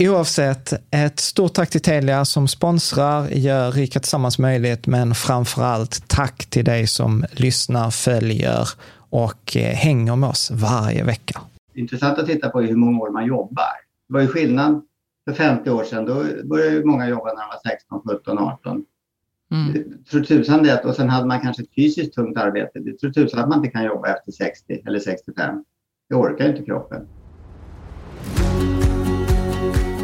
Oavsett, ett stort tack till Telia som sponsrar, gör Rika Tillsammans möjligt, men framför allt tack till dig som lyssnar, följer och eh, hänger med oss varje vecka. Intressant att titta på hur många år man jobbar. Det var ju skillnad för 50 år sedan. Då började många jobba när de var 16, 17, 18. Mm. Tror tusan det, och sen hade man kanske ett fysiskt tungt arbete. Det tror tusan att man inte kan jobba efter 60 eller 65. Det orkar inte kroppen.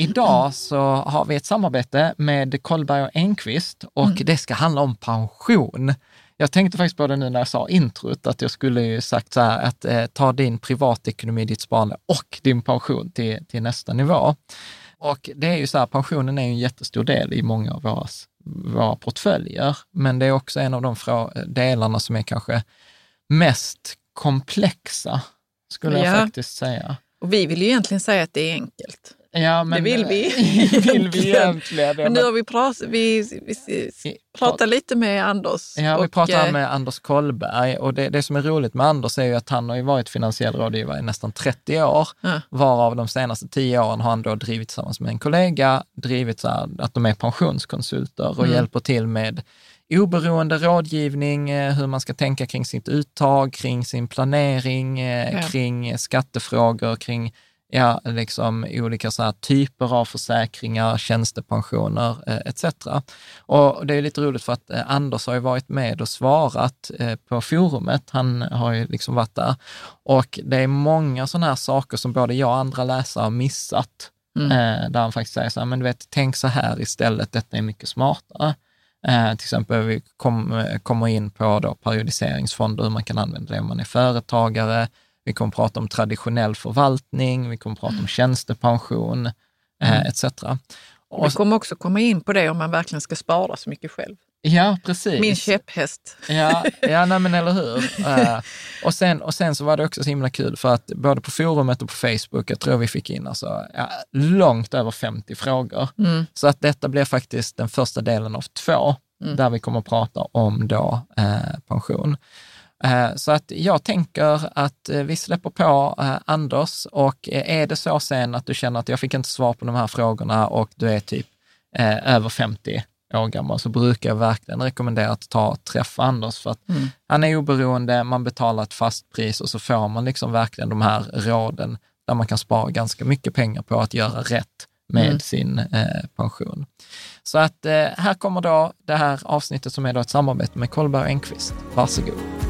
Idag så har vi ett samarbete med Kollberg och Enqvist och mm. det ska handla om pension. Jag tänkte faktiskt på det nu när jag sa introt, att jag skulle ju sagt så här att eh, ta din privatekonomi, ditt sparande och din pension till, till nästa nivå. Och det är ju så här, pensionen är en jättestor del i många av våra, våra portföljer, men det är också en av de delarna som är kanske mest komplexa, skulle ja. jag faktiskt säga. Och vi vill ju egentligen säga att det är enkelt. Ja, men, det vill vi. vill vi egentligen. Men nu har vi, prat, vi, vi, vi pratat lite med Anders. Ja, och, vi pratar eh, med Anders Kollberg och det, det som är roligt med Anders är ju att han har ju varit finansiell rådgivare i nästan 30 år, ja. varav de senaste 10 åren har han då drivit tillsammans med en kollega, drivit så här, att de är pensionskonsulter och mm. hjälper till med oberoende rådgivning, eh, hur man ska tänka kring sitt uttag, kring sin planering, eh, ja. kring skattefrågor, kring ja, liksom olika så typer av försäkringar, tjänstepensioner eh, etc. Och det är lite roligt för att eh, Anders har ju varit med och svarat eh, på forumet. Han har ju liksom varit där. Och det är många sådana här saker som både jag och andra läsare har missat. Mm. Där han faktiskt säger så här, men du vet, tänk så här istället, detta är mycket smartare. Eh, till exempel vi kom, kommer in på då periodiseringsfonder, hur man kan använda det om man är företagare, vi kommer prata om traditionell förvaltning, vi kommer prata om tjänstepension eh, mm. etc. Och vi kommer också komma in på det om man verkligen ska spara så mycket själv. Ja, precis. Min käpphäst. Ja, ja nej, men eller hur. Uh, och, sen, och sen så var det också så himla kul för att både på forumet och på Facebook, jag tror vi fick in alltså, ja, långt över 50 frågor. Mm. Så att detta blir faktiskt den första delen av två, mm. där vi kommer att prata om då uh, pension. Uh, så att jag tänker att vi släpper på Anders och är det så sen att du känner att jag fick inte svar på de här frågorna och du är typ över 50 år gammal så brukar jag verkligen rekommendera att ta och träffa Anders för att mm. han är oberoende, man betalar ett fast pris och så får man liksom verkligen de här råden där man kan spara ganska mycket pengar på att göra rätt med mm. sin eh, pension. Så att eh, här kommer då det här avsnittet som är då ett samarbete med Kollberg Enquist. Varsågod.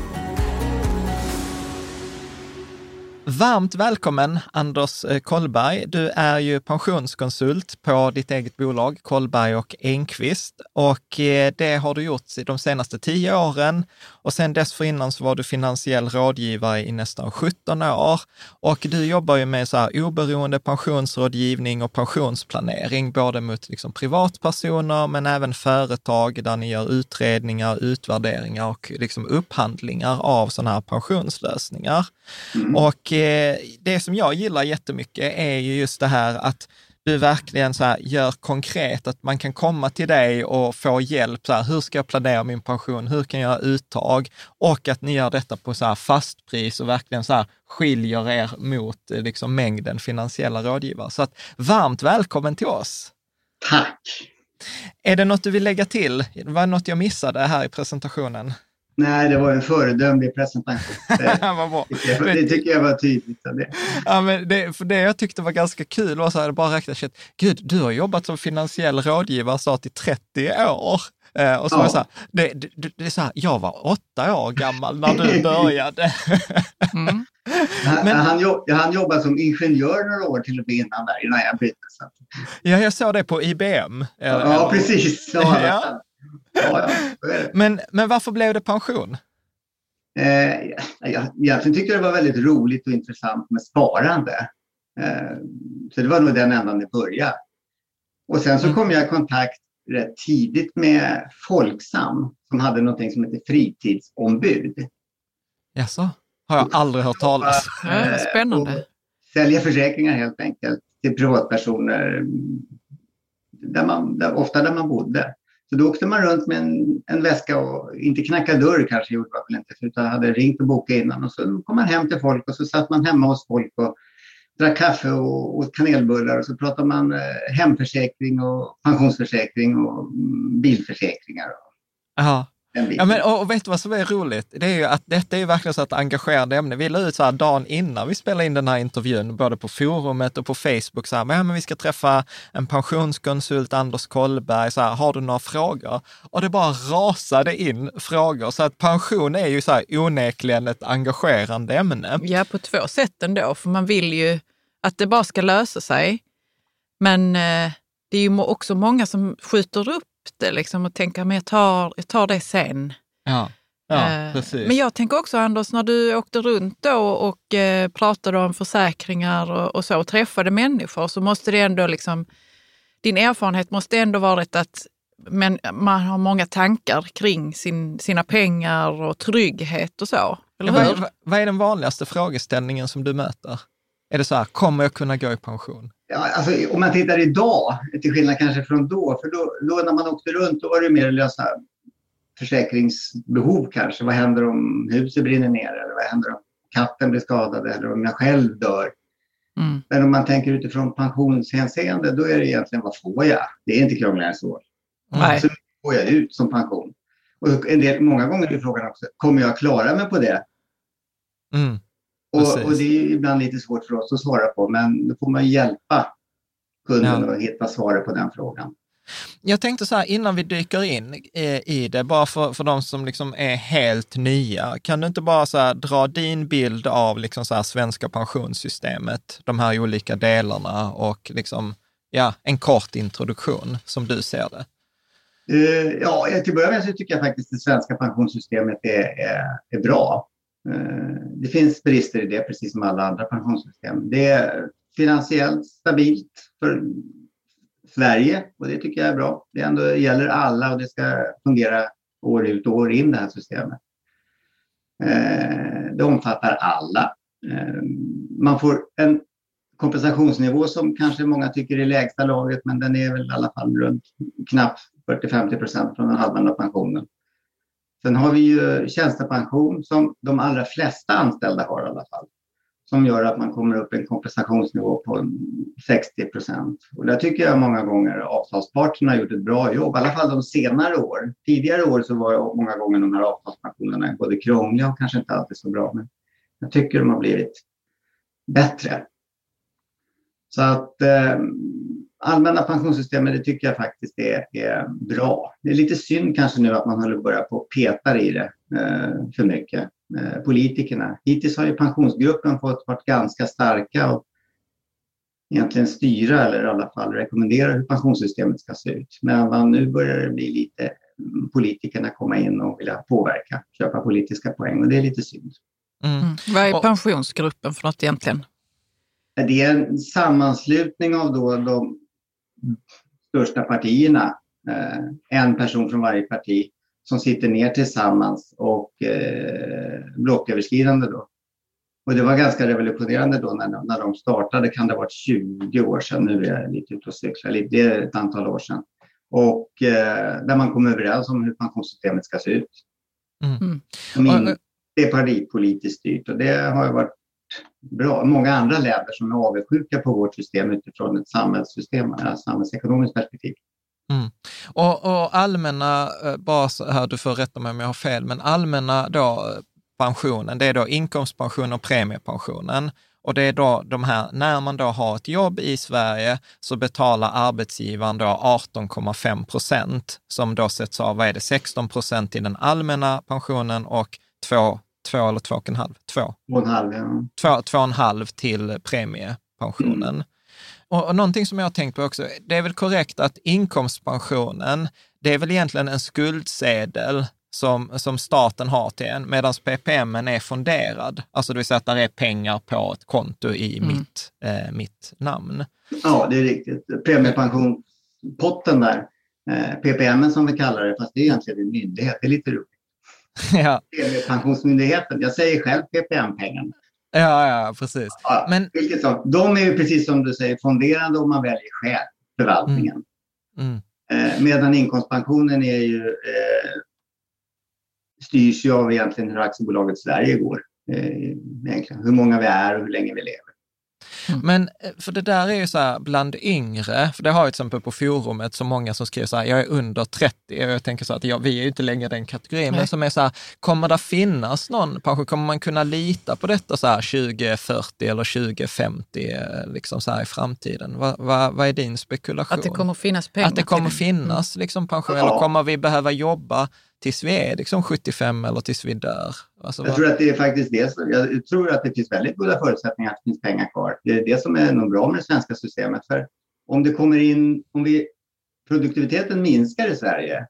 Varmt välkommen Anders eh, Kollberg. Du är ju pensionskonsult på ditt eget bolag Kollberg och Enqvist och eh, det har du gjort de senaste tio åren och sen dessförinnan så var du finansiell rådgivare i nästan 17 år och du jobbar ju med så här oberoende pensionsrådgivning och pensionsplanering, både mot liksom privatpersoner men även företag där ni gör utredningar, utvärderingar och liksom upphandlingar av sådana här pensionslösningar. Mm. Och eh, det som jag gillar jättemycket är ju just det här att du verkligen så gör konkret, att man kan komma till dig och få hjälp. Så här, hur ska jag planera min pension? Hur kan jag göra uttag? Och att ni gör detta på så här fastpris och verkligen så här skiljer er mot eh, liksom mängden finansiella rådgivare. Så att varmt välkommen till oss! Tack! Är det något du vill lägga till? Var det något jag missade här i presentationen? Nej, det var en föredömlig presentation. Det. Det, det, tycker jag var tydligt. Det. Ja, men det, för det jag tyckte var ganska kul var så här, bara räkna shit, gud, du har jobbat som finansiell rådgivare snart i 30 år. Eh, och så ja. var det så här, det, det, det, är så här, jag var åtta år gammal när du började. mm. Men, han, jobb, han jobbade som ingenjör några år till och med innan, där, innan jag bytte. Ja, jag såg det på IBM. Ja, eller, precis. Ja, ja. Ja, men, men varför blev det pension? Eh, jag, egentligen tyckte det var väldigt roligt och intressant med sparande. Eh, så det var nog den ändan det började. Och sen så mm. kom jag i kontakt rätt tidigt med Folksam som hade något som heter fritidsombud. Jaså? Har jag aldrig hört talas om. Spännande. Sälja försäkringar helt enkelt till privatpersoner, där man, där, ofta där man bodde. Så då åkte man runt med en, en väska och inte knacka dörr kanske gjorde man väl inte, utan hade ringt och bokat innan. Och så kom man hem till folk och så satt man hemma hos folk och drack kaffe och åt kanelbullar och så pratade man eh, hemförsäkring och pensionsförsäkring och mm, bilförsäkringar. Aha. Ja, men, och, och vet du vad som är roligt? Det är ju att detta är verkligen så ett engagerande ämne. Vi la ut så här dagen innan vi spelade in den här intervjun, både på forumet och på Facebook, så här, men, ja, men vi ska träffa en pensionskonsult, Anders Kollberg, så här, har du några frågor? Och det bara rasade in frågor, så att pension är ju så här onekligen ett engagerande ämne. Ja, på två sätt ändå, för man vill ju att det bara ska lösa sig. Men eh, det är ju också många som skjuter upp det liksom och tänka, men jag tar, jag tar det sen. Ja. Ja, eh, precis. Men jag tänker också Anders, när du åkte runt då och eh, pratade om försäkringar och, och så och träffade människor så måste det ändå liksom, din erfarenhet måste ändå varit att men man har många tankar kring sin, sina pengar och trygghet och så. Eller hur? Vad, vad är den vanligaste frågeställningen som du möter? Är det så här, kommer jag kunna gå i pension? Alltså, om man tittar idag, till skillnad kanske från då, för då, då när man åkte runt då var det mer att lösa försäkringsbehov kanske. Vad händer om huset brinner ner eller vad händer om katten blir skadad eller om jag själv dör? Mm. Men om man tänker utifrån pensionshänseende, då är det egentligen vad får jag? Det är inte krångligare än så. Nej. Så får jag ut som pension? Och en del, många gånger är frågan också, kommer jag klara mig på det? Mm. Och, och, det är ibland lite svårt för oss att svara på, men då får man hjälpa kunden ja. att hitta svaret på den frågan. Jag tänkte så här, innan vi dyker in i det, bara för, för de som liksom är helt nya, kan du inte bara så här, dra din bild av liksom så här, svenska pensionssystemet, de här olika delarna och liksom, ja, en kort introduktion som du ser det? Uh, ja, till att börja med så tycker jag faktiskt att det svenska pensionssystemet är, är, är bra. Eh, det finns brister i det, precis som alla andra pensionssystem. Det är finansiellt stabilt för Sverige och det tycker jag är bra. Det ändå gäller alla och det ska fungera år ut och år in det här systemet. Eh, det omfattar alla. Eh, man får en kompensationsnivå som kanske många tycker är lägsta laget men den är väl i alla fall runt knappt 40-50 procent från den allmänna pensionen. Sen har vi ju eh, tjänstepension som de allra flesta anställda har i alla fall. Som gör att man kommer upp i en kompensationsnivå på 60 procent. Och där tycker jag många gånger avtalsparterna har gjort ett bra jobb, i alla fall de senare år. Tidigare år så var många gånger de här avtalspensionerna både krångliga och kanske inte alltid så bra. Men jag tycker de har blivit bättre. Så att eh, allmänna pensionssystemet, det tycker jag faktiskt är, är, bra. Det är lite synd kanske nu att man håller på att börja på peta i det eh, för mycket. Eh, politikerna. Hittills har ju pensionsgruppen fått varit ganska starka och egentligen styra eller i alla fall rekommendera hur pensionssystemet ska se ut. Men nu börjar det bli lite politikerna komma in och vilja påverka, köpa politiska poäng och det är lite synd. Mm. Mm. Vad är pensionsgruppen för något egentligen? Det är en sammanslutning av då de största partierna, eh, en person från varje parti, som sitter ner tillsammans och eh, blocköverskridande då. Och det var ganska revolutionerande då när, när de startade, kan det ha varit 20 år sedan, nu är jag lite ute och cyklar, det är ett antal år sedan. Och eh, där man kom överens om hur pensionssystemet ska se ut. Mm. Min, det är partipolitiskt styrt och det har varit bra. Många andra länder som är avundsjuka på vårt system utifrån ett samhällssystem, ett samhällsekonomiskt perspektiv. Mm. Och, och, allmänna, eh, bara så här, du får rätta mig om jag har fel, men allmänna då eh, pensionen, det är då inkomstpension och premiepensionen. Och det är då de här, när man då har ett jobb i Sverige så betalar arbetsgivaren då 18,5 procent som då sätts av, vad är det, 16 procent i den allmänna pensionen och 2 två eller två och en halv? Två. Två och en halv, ja. Två, två och en halv till premiepensionen. Mm. Och, och någonting som jag har tänkt på också, det är väl korrekt att inkomstpensionen, det är väl egentligen en skuldsedel som, som staten har till en, medan PPM är fonderad. Alltså det vill säga att det är pengar på ett konto i mm. mitt, eh, mitt namn. Ja, det är riktigt. Premiepensionspotten där, eh, PPM som vi kallar det, fast det är egentligen en myndighet, det är lite roligt. ja. Premiepensionsmyndigheten. Jag säger själv PPM-pengarna. Ja, ja, precis. Ja, Men... De är ju precis som du säger fonderande om man väljer själv förvaltningen. Mm. Mm. Eh, medan inkomstpensionen är ju, eh, styrs ju av egentligen hur aktiebolaget Sverige går. Eh, hur många vi är och hur länge vi lever. Mm. Men eh, för det där är ju så här bland yngre, för det har jag till exempel på forumet så många som skriver så här, jag är under 30 och jag tänker så att ja, vi är ju inte längre den kategorin, men som är så här, kommer det finnas någon pension, kommer man kunna lita på detta så här 2040 eller 2050 eh, liksom så här i framtiden? Vad, vad, vad är din spekulation? Att det kommer finnas pengar? Att det kommer finnas liksom pension, eller kommer vi behöva jobba tills vi är liksom 75 eller tills vi dör? Alltså, jag tror att det är faktiskt det. Jag tror att det finns väldigt goda förutsättningar att det finns pengar kvar. Det är det som är nog bra med det svenska systemet. För om det kommer in, om vi, produktiviteten minskar i Sverige,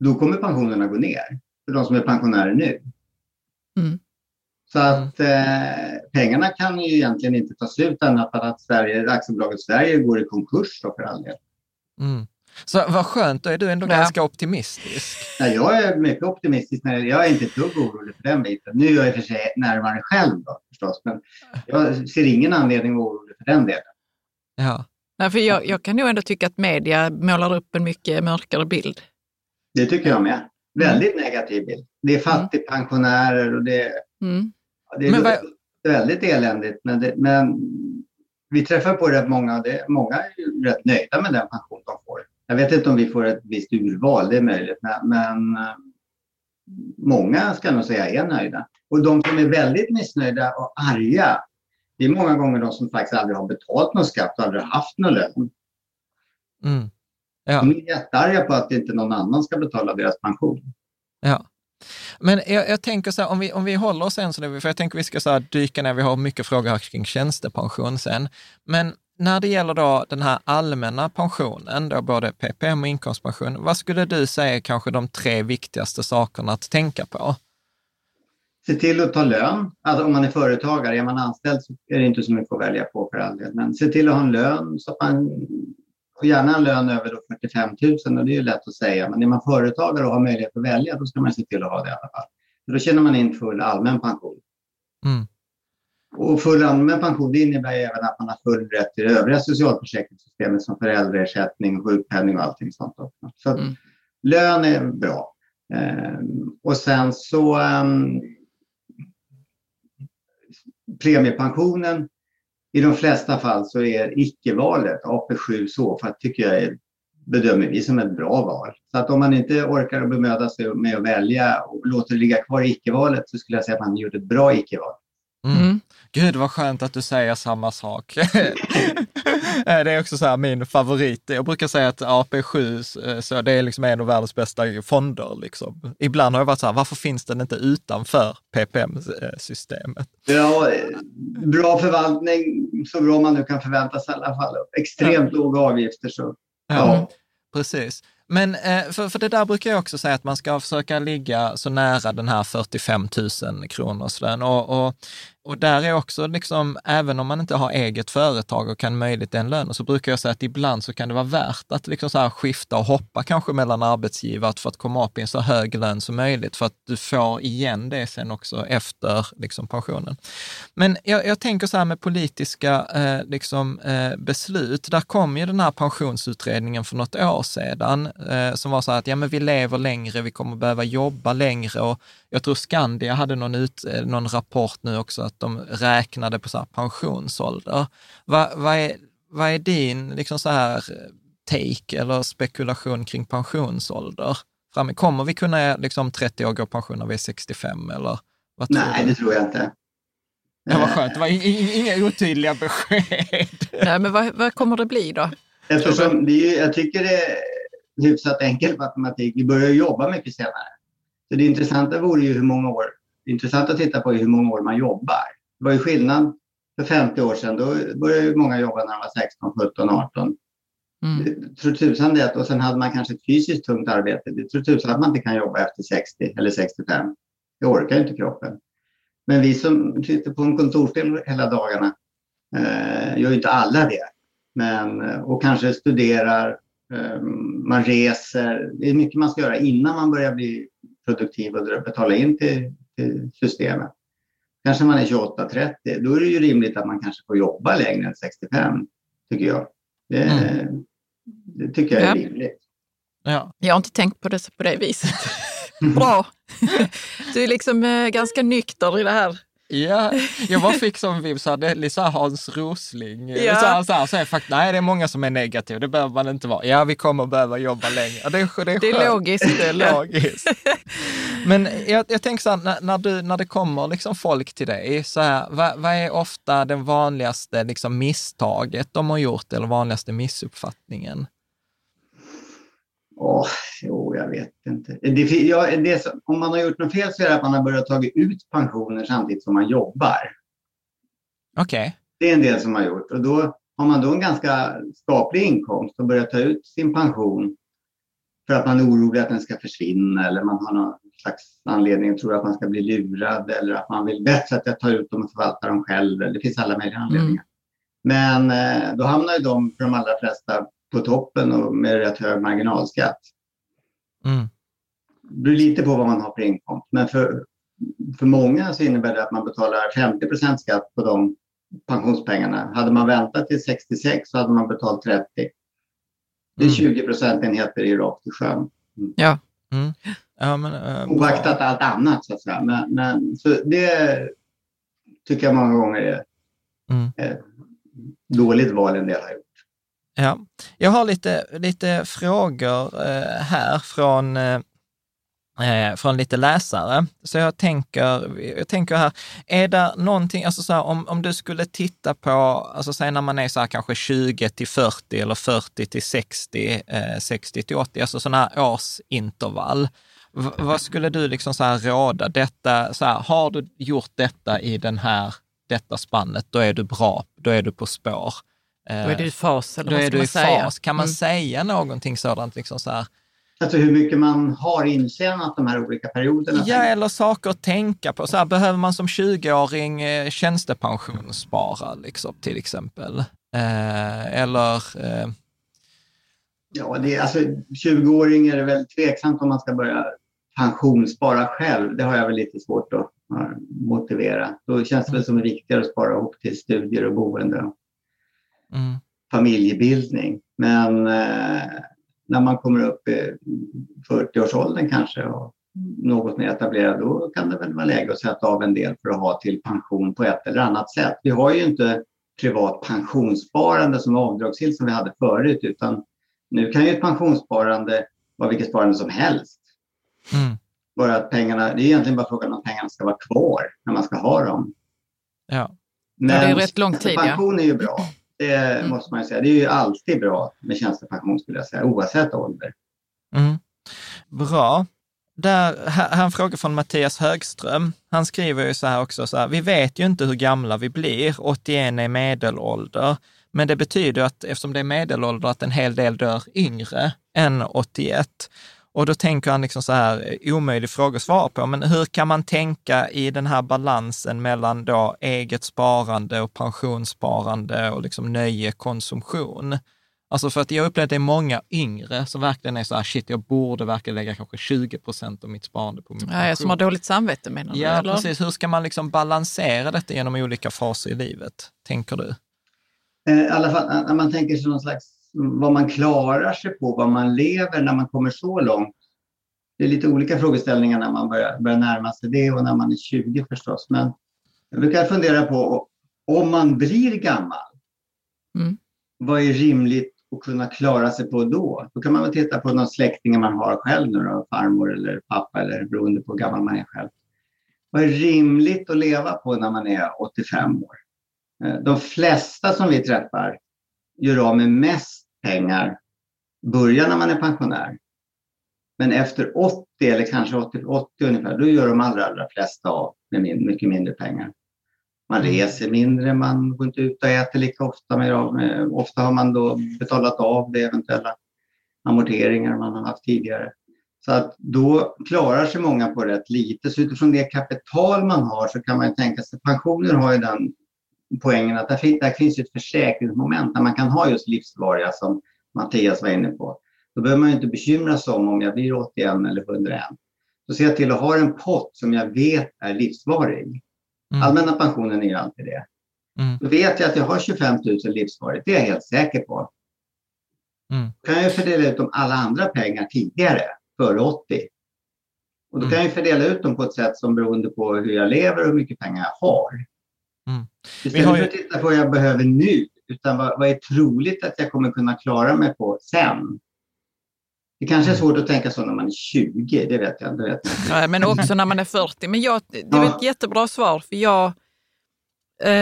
då kommer pensionerna gå ner för de som är pensionärer nu. Mm. Så att eh, pengarna kan ju egentligen inte tas ut annat än att Sverige, aktiebolaget Sverige går i konkurs då för all del. Mm. Så vad skönt, då är du ändå ja. ganska optimistisk. Ja, jag är mycket optimistisk. När jag är inte ett dugg orolig för den biten. Nu är jag i och för sig närmare själv då, förstås, men jag ser ingen anledning att vara orolig för den delen. Ja. Nej, för jag, jag kan nog ändå tycka att media målar upp en mycket mörkare bild. Det tycker jag med. Väldigt mm. negativ bild. Det är fattigpensionärer och det, mm. det är vad... väldigt eländigt. Men, det, men vi träffar på rätt många och det, många är rätt nöjda med den pension de får. Jag vet inte om vi får ett visst urval, det är möjligt, men, eh, många ska nog säga är nöjda. Och de som är väldigt missnöjda och arga, det är många gånger de som faktiskt aldrig har betalt någon skatt och aldrig haft någon lön. Mm. Ja. De är jättearga på att inte någon annan ska betala deras pension. Ja. Men jag, jag, tänker så här, om vi, om vi håller oss än så nu, för jag tänker vi ska så dyka ner, vi har mycket frågor kring tjänstepension sen. Men när det gäller då den här allmänna pensionen, då både PPM och inkomstpension, vad skulle du säga är kanske de tre viktigaste sakerna att tänka på? Se till att ta lön. Alltså om man är företagare, är man anställd så är det inte så mycket att välja på för all del. Men se till att ha en lön så att man och gärna en lön över då 45 000 och det är ju lätt att säga. Men är man företagare och har möjlighet att välja då ska man se till att ha det i alla fall. För då tjänar man in full allmän pension. Mm. Och full allmän pension det innebär även att man har full rätt till det övriga socialförsäkringssystemet som föräldraersättning, sjukpenning och allting sånt. Också. Så Mm. lön är bra. Ehm, och sen så ehm, premiepensionen i de flesta fall så är icke-valet AP7 så för att tycker jag är, bedömer vi som ett bra val. Så att om man inte orkar att bemöda sig med att välja och låter det ligga kvar i icke-valet så skulle jag säga att man gjort ett bra icke-val. Mm. Gud vad skönt att du säger samma sak. det är också så här min favorit. Jag brukar säga att AP7, eh, så det är liksom en av världens bästa fonder. Liksom. Ibland har jag varit så här, varför finns den inte utanför PPM-systemet? Ja, eh, bra förvaltning, så bra man nu kan förvänta sig i alla fall. Extremt låga avgifter. Så, ja. Precis. Men eh, för, för det där brukar jag också säga att man ska försöka ligga så nära den här 45 000 kronors lön. Och, och, och där är också, liksom, även om man inte har eget företag och kan möjligt den lönen, så brukar jag säga att ibland så kan det vara värt att liksom så här skifta och hoppa kanske mellan arbetsgivare för att komma upp i en så hög lön som möjligt, för att du får igen det sen också efter liksom, pensionen. Men jag, jag tänker så här med politiska eh, liksom, eh, beslut, där kom ju den här pensionsutredningen för något år sedan, eh, som var så här att ja, men vi lever längre, vi kommer behöva jobba längre och jag tror Skandia hade någon, ut, eh, någon rapport nu också att de räknade på så här pensionsålder. Vad va är, vad är din liksom så här take eller spekulation kring pensionsålder? Kommer vi kunna liksom 30 år gå pension när vi är 65 eller? Vad tror Nej, du? det tror jag inte. Ja, vad skönt, det var inga otydliga besked. Nej, men vad, vad kommer det bli då? Eftersom det är, jag tycker det är hyfsat enkel matematik. Vi börjar jobba mycket senare. Så det intressanta vore ju hur många år, det intressanta att titta på är hur många år man jobbar. Det var ju skillnad för 50 år sedan. Då började ju många jobba när de var 16, 17, 18. Mm. Tror tusan det. Och sen hade man kanske ett fysiskt tungt arbete. Det tror tusan att man inte kan jobba efter 60 eller 65. Det orkar inte kroppen. Men vi som sitter på en kontorsdel hela dagarna eh, gör ju inte alla det. Men, och kanske studerar, eh, man reser. Det är mycket man ska göra innan man börjar bli produktiv och betala in till, till systemet. Kanske man är 28-30, då är det ju rimligt att man kanske får jobba längre än 65, tycker jag. Det, Mm. det tycker jag är Ja. rimligt. Ja. Jag har inte tänkt på det på det viset. Bra! Du är liksom eh, ganska nykter i det här. Ja, jag bara fick som här, det är lite här Hans Rosling. Ja. Så här, så här, så är fakt- nej, det är många som är negativa, det behöver man inte vara. Ja, vi kommer behöva jobba längre. Det, är, det, är Det är logiskt. Det är logiskt. Men jag, jag tänker så här, när, när, du, när det kommer liksom folk till dig, så här, vad, vad är ofta den vanligaste liksom misstaget de har gjort eller vanligaste missuppfattningen? Åh, jo, jag vet inte. Det, ja, det, om man har gjort något fel så är det att man har börjat ta ut pensioner samtidigt som man jobbar. Okej. Det är en del som har gjort. Och då har man då en ganska skaplig inkomst och börjar ta ut sin pension för att man är orolig att den ska försvinna eller man har någon slags anledning att tro att man ska bli lurad eller att man vill bättre att jag tar ut dem och förvaltar dem själv. Det finns alla möjliga anledningar. Men eh, då hamnar ju de för de allra flesta på toppen och med rätt hög marginalskatt. Mm. Det beror lite på vad man har för inkomst. Men för, för många så innebär det att man betalar 50% skatt på de pensionspengarna. Hade man väntat till 66 så hade man betalt 30. Det är Mm. 20 procentenheter i rakt i sjön. Ja. Mm. Ja, men, bra. Oaktat allt annat så att säga. Men, men, så det tycker jag många gånger är Mm. dåligt val en del har gjort. Ja, jag har lite, lite frågor eh, här från, eh, eh, från lite läsare. Så jag tänker, jag tänker här, är det någonting, alltså så här, om, om du skulle titta på, alltså säg när man är så här kanske 20 till 40 eller 40 till 60, eh, 60 till 80, alltså sådana här årsintervall. V- vad skulle du liksom så här råda? Detta, så här, har du gjort detta i den här, detta spannet, då är du bra, då är du på spår. Då är du i fas, eller Då vad är ska du i säga? fas. Kan man Mm. säga någonting sådant? Liksom så här, Alltså hur mycket man har intjänat de här olika perioderna. ja, eller saker att tänka på. Så här, behöver man som 20-åring eh, tjänstepensionsspara liksom, till exempel? Eh, eller, eh, Ja, det är, alltså 20-åring är det väl tveksamt om man ska börja pensionsspara själv. Det har jag väl lite svårt att motivera. Då känns det väl som viktigare att spara ihop till studier och boende. Mm. Familjebildning. Men eh, när man kommer upp i 40-årsåldern kanske och något mer etablerad, då kan det väl vara läge att sätta av en del för att ha till pension på ett eller annat sätt. Vi har ju inte privat pensionssparande som är avdragsgillt som vi hade förut, utan nu kan ju ett pensionssparande vara vilket sparande som helst. Mm. Bara att pengarna, det är egentligen bara frågan om pengarna ska vara kvar när man ska ha dem. Ja, Men ja, det är rätt lång tid. Pension är ju bra. Det mm. måste man ju säga. Det är ju alltid bra med tjänstepension skulle jag säga, oavsett ålder. Mm. Bra. Där, här en fråga från Mattias Högström. Han skriver ju så här också, så här, vi vet ju inte hur gamla vi blir, 81 är medelålder, men det betyder att eftersom det är medelålder att en hel del dör yngre än 81. Och då tänker han liksom så här, omöjlig fråga att svara på, men hur kan man tänka i den här balansen mellan då eget sparande och pensionssparande och liksom nöje, konsumtion? Alltså för att jag upplever att det är många yngre som verkligen är så här, shit, jag borde verkligen lägga kanske 20 procent av mitt sparande på min pension. Ja, som har dåligt samvete menar du? Ja, eller? precis. Hur ska man liksom balansera detta genom olika faser i livet, tänker du? Eh, I alla fall när man tänker sig någon slags vad man klarar sig på, vad man lever när man kommer så långt. Det är lite olika frågeställningar när man börjar, börjar närma sig det och när man är 20 förstås. Men jag brukar fundera på om man blir gammal, mm. vad är rimligt att kunna klara sig på då? Då kan man väl titta på någon släkting man har själv nu då, farmor eller pappa eller beroende på hur gammal man är själv. Vad är rimligt att leva på när man är 85 år? Eh, de flesta som vi träffar gör av med mest pengar börjar när man är pensionär. Men efter 80 eller kanske 80, 80 ungefär, då gör de allra, allra flesta av med mycket mindre pengar. Man mm. reser mindre, man går inte ut och äter lika ofta. Med, ofta har man då betalat av det eventuella amorteringar man har haft tidigare. Så att då klarar sig många på rätt lite. Så utifrån det kapital man har så kan man tänka sig, pensioner har ju den poängen att där, finns, där finns ett försäkringsmoment där man kan ha just livsvariga som Mattias var inne på. Då behöver man inte bekymra sig om om jag blir 81 eller 101. Då ser jag till att ha en pott som jag vet är livsvarig. Mm. Allmänna pensionen är ju alltid det. Mm. Då vet jag att jag har 25 000 livsvarigt, det är jag helt säker på. Mm. Då kan jag fördela ut de alla andra pengar tidigare, före 80. Och då kan mm. jag fördela ut dem på ett sätt som beroende på hur jag lever och hur mycket pengar jag har. Mm. Istället ju... för att titta på vad jag behöver nu, utan vad, vad, är troligt att jag kommer kunna klara mig på sen? Det kanske är mm. svårt att tänka så när man är 20, det vet jag. Det vet jag. Ja, men också när man är 40. Men jag, det är ja. ett jättebra svar, för jag, eh,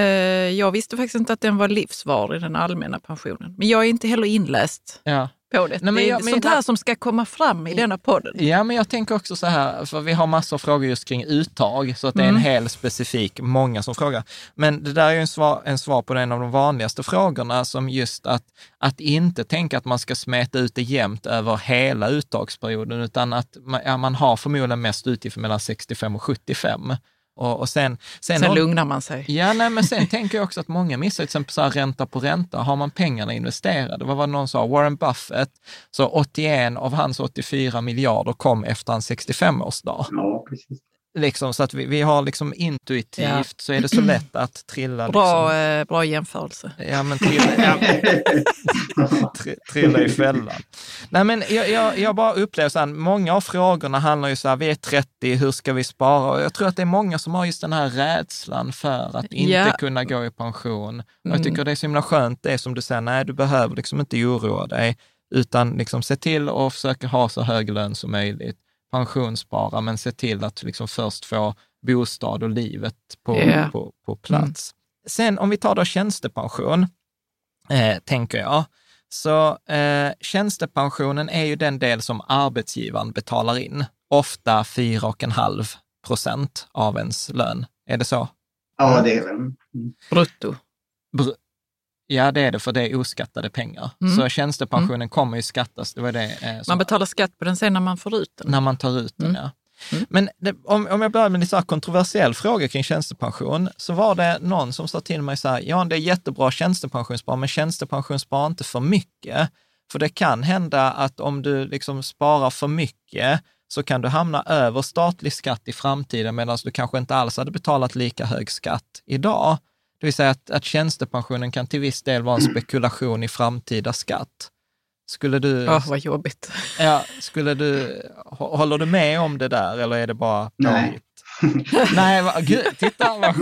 jag visste faktiskt inte att den var livsvarig, den allmänna pensionen. Men jag är inte heller inläst. Ja på det. Nej, men jag, det är sånt här som ska komma fram i denna podden. Ja, men jag tänker också så här, för vi har massor av frågor just kring uttag, så att det är en mm. hel specifik, många som frågar. Men det där är ju en svar, en svar på en av de vanligaste frågorna, som just att, att inte tänka att man ska smeta ut det jämnt över hela uttagsperioden, utan att man, ja, man har förmodligen mest utgifter mellan 65 och 75. Och, och sen, sen, sen lugnar man sig. Ja, nej, men sen tänker jag också att många missar till exempel så här, ränta på ränta. Har man pengarna investerade? Vad var det någon sa? Warren Buffett, så 81 av hans 84 miljarder kom efter hans 65-årsdag. Ja, precis liksom, så att vi, vi har liksom intuitivt ja. så är det så lätt att trilla. Bra, liksom. eh, bra jämförelse. Ja, men trilla, ja, trilla i fällan. Nej, men jag, jag, jag bara upplever så här, många av frågorna handlar ju så här, vi är 30, hur ska vi spara? Och jag tror att det är många som har just den här rädslan för att inte ja. kunna gå i pension. Och jag mm. tycker det är så himla skönt det som du säger, nej, du behöver liksom inte oroa dig, utan liksom se till att försöka ha så hög lön som möjligt pensionsspara, men se till att liksom först få bostad och livet på, yeah. på, på plats. Mm. Sen om vi tar då tjänstepension, eh, tänker jag, så eh, tjänstepensionen är ju den del som arbetsgivaren betalar in, ofta 4,5 procent av ens lön. Är det så? Ja, det är det. Mm. Brutto. Br Ja, det är det, för det är oskattade pengar. Mm. Så tjänstepensionen mm. kommer ju skattas. Det var det, eh, man betalar skatt på den sen när man får ut den. När man tar ut den, mm. ja. Mm. Men det, om, om jag börjar med en lite kontroversiell fråga kring tjänstepension, så var det någon som sa till mig så här, ja det är jättebra tjänstepensionsspar, men tjänstepensionsspar inte för mycket. För det kan hända att om du liksom sparar för mycket så kan du hamna över statlig skatt i framtiden medan du kanske inte alls hade betalat lika hög skatt idag. Det vill säga att, att tjänstepensionen kan till viss del vara en spekulation i framtida skatt. Skulle du... Åh, vad jobbigt. Ja, skulle du... Håller du med om det där eller är det bara Nej. Nej, va, gud, titta vad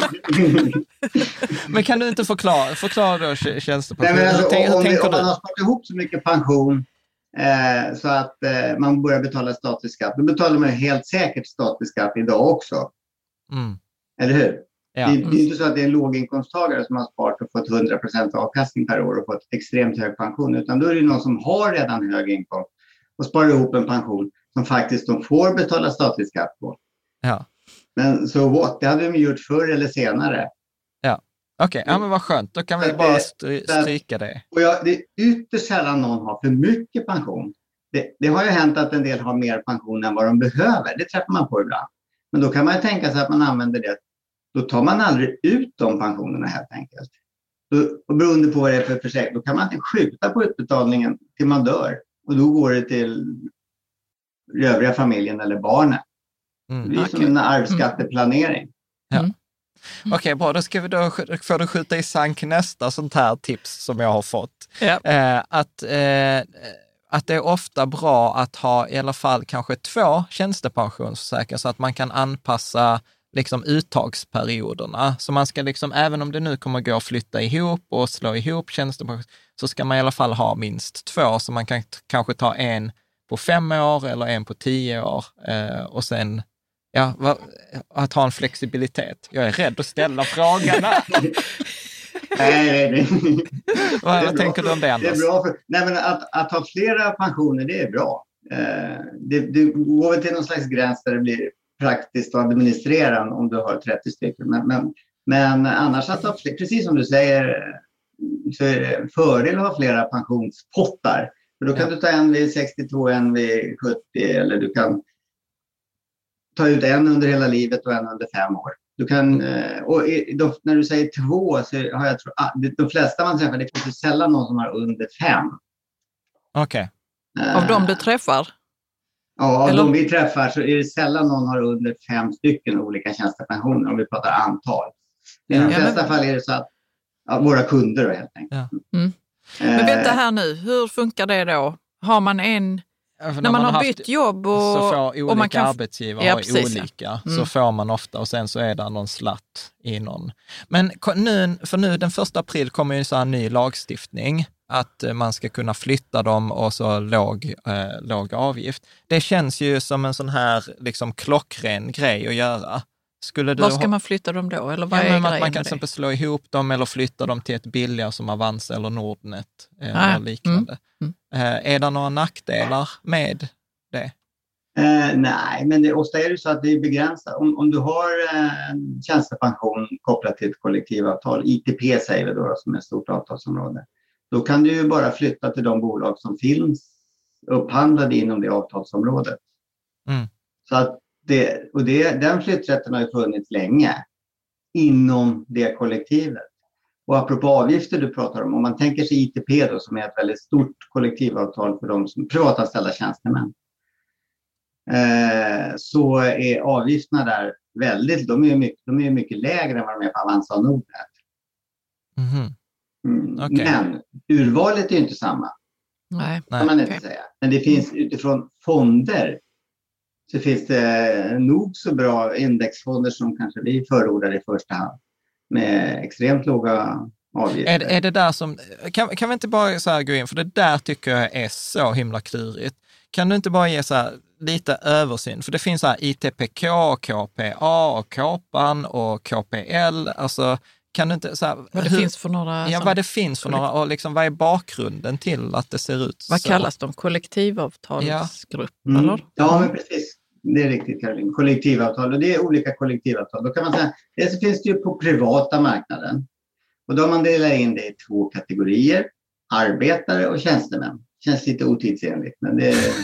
Men kan du inte förklara, förklara då tjänstepension? Nej, men alltså, hur, tänk- hur om, om man har sparat ihop så mycket pension eh, så att eh, man börjar betala statlig skatt, då betalar man helt säkert statlig skatt idag också. Mm, Eller hur? Ja. Det, det är inte så att det är en låginkomsttagare som har sparat och fått 100% avkastning per år och fått extremt hög pension, utan då är det någon som har redan hög inkomst och sparar ihop en pension som faktiskt de får betala statlig skatt på. ja. Men så what, det hade de gjort förr eller senare. Okej, ja, men vad skönt. Då kan vi Så bara det- stry- stryka det. Och jag, det är ytterst sällan någon har för mycket pension. Det, det har ju hänt att en del har mer pension än vad de behöver. Det träffar man på ibland. Men då kan man ju tänka sig att man använder det. Då tar man aldrig ut de pensionerna helt enkelt. Då, och beroende på vad det är för försäkring, då kan man inte skjuta på utbetalningen till man dör. Och då går det till övriga familjen eller barnen. Mm. Det är som Okej. en arvsskatteplanering. Okej, bra. Då ska vi då, får du skjuta i sank nästa sånt här tips som jag har fått. Ja. Eh, att, eh, att det är ofta bra att ha i alla fall kanske två tjänstepensionsförsäkringar så att man kan anpassa liksom uttagsperioderna. Så man ska liksom, även om det nu kommer gå att flytta ihop och slå ihop tjänstepension, så ska man i alla fall ha minst två, så man kan kanske ta en på fem år eller en på tio år eh, och sen Ja, va, att ha en flexibilitet. Jag är rädd att ställa frågorna. Nej, nej, nej. vad Det tänker du om det, Det Anders? är bra för, nej men att, att ha flera pensioner, det är bra. Eh, det, det går väl till någon slags gräns där det blir praktiskt att administrera om du har 30 stycken. Men, men, men annars att ha fler, precis som du säger, så är det en fördel att ha flera pensionspottar. För då kan Ja. du ta en vid 62, en vid 70 eller du kan ta ut en under hela livet och en under fem år. Du kan, eh, och när du säger två så har jag tro, ah, de, flesta man träffar, det finns ju sällan någon som har under fem. Okej. Av de du Eh, träffar? Ja, eller- de vi träffar så är det sällan någon har under fem stycken olika tjänstepensioner om vi pratar antal. I de Ja, men- flesta fall är det så att ja, våra kunder då, helt enkelt. Ja. Mm. Eh, Men vänta här nu, hur funkar det då? Har man en, Ja, för när man har haft- bytt jobb och, så får olika man kan... arbetsgivare Ja, precis, ja. olika, Mm. så får man ofta och sen så är det någon slatt i någon. Men nu, för nu den första april kommer ju en sån här ny lagstiftning, att eh, man ska kunna flytta dem och så låg, eh, låg avgift. Det känns ju som en sån här liksom klockren grej att göra. Skulle du Var ska ha- man flytta dem då? Eller vad Ja, är grejen man kan till exempel slå ihop dem eller flytta dem till ett billigare som Avanza eller Nordnet eh, Ah, eller liknande. mm, Eh, är det några nackdelar med det? Eh, nej, men det, ofta är det så att det är begränsat. Om, om du har eh, en tjänstepension kopplat till ett kollektivavtal, ITP säger vi då som är ett stort avtalsområde, då kan du ju bara flytta till de bolag som finns upphandlade inom det avtalsområdet. Mm. Så att det, och det, den flytträtten har ju funnits länge inom det kollektivet. Och apropå avgifter du pratar om, om man tänker sig ITP då som är ett väldigt stort kollektivavtal för de som privatanställda tjänstemän eh, så är avgifterna där väldigt, de är mycket, de är mycket lägre än vad de är på Avanza och Nordnet. Mhm. Mm. Okej. Men urvalet är ju inte samma, Nej. kan man inte okej. säga. Men det finns utifrån fonder så finns det nog så bra indexfonder som kanske vi förordar i första hand med extremt låga avgifter. Är, är det där som, kan, kan vi inte bara så här gå in, för det där tycker jag är så himla klurigt. Kan du inte bara ge så här lite översyn? För det finns så här ITPK, KPA och KPAN och KPL. Alltså, kan du inte så här, Vad det hur- finns för några... Ja, vad det finns för några, och liksom vad är bakgrunden till att det ser ut vad så? kallas de? Kollektivavtalsgrupp? Mm. Eller? Ja, men precis. Det är riktigt Caroline. Kollektivavtal och det är olika kollektivavtal. Då kan man säga, det finns det ju på privata marknaden. Och då har man delat in det i två kategorier. Arbetare och tjänstemän. Känns lite otidsenligt, men det är,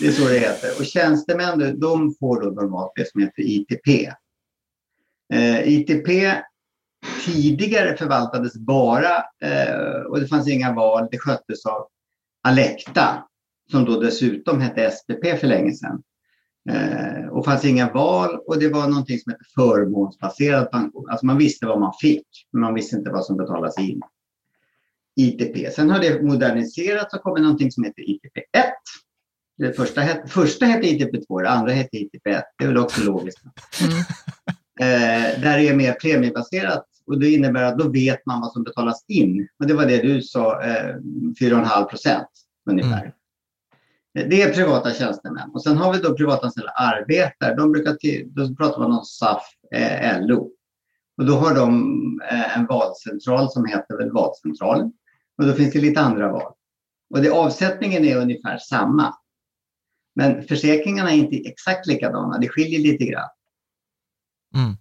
det är så det heter. Och tjänstemän, de får då normalt det som heter ITP. Eh, ITP tidigare förvaltades bara, eh, och det fanns inga val, det sköttes av Alecta, som då dessutom hette SPP för länge sedan. Eh, och fanns inga val och det var någonting som hette förmånsbaserad pension. Alltså man visste vad man fick, men man visste inte vad som betalades in. ITP. Sen har det moderniserats och kommit någonting som heter ITP 1. Det första, het, första hette ITP 2, det andra hette ITP 1. Det är väl också logiskt. Mm. Eh, där är mer premiebaserat och det innebär att då vet man vad som betalas in. Och det var det du sa, eh, 4,5 procent ungefär. Mm. Det är privata tjänstemän. Och sen har vi då privatanställda arbetare. De brukar till, då pratar man om SAF, eh, LO. Och då har de eh, en valcentral som heter väl valcentralen. Och då finns det lite andra val. Och det, avsättningen är ungefär samma. Men försäkringarna är inte exakt likadana. Det skiljer lite grann. Mm.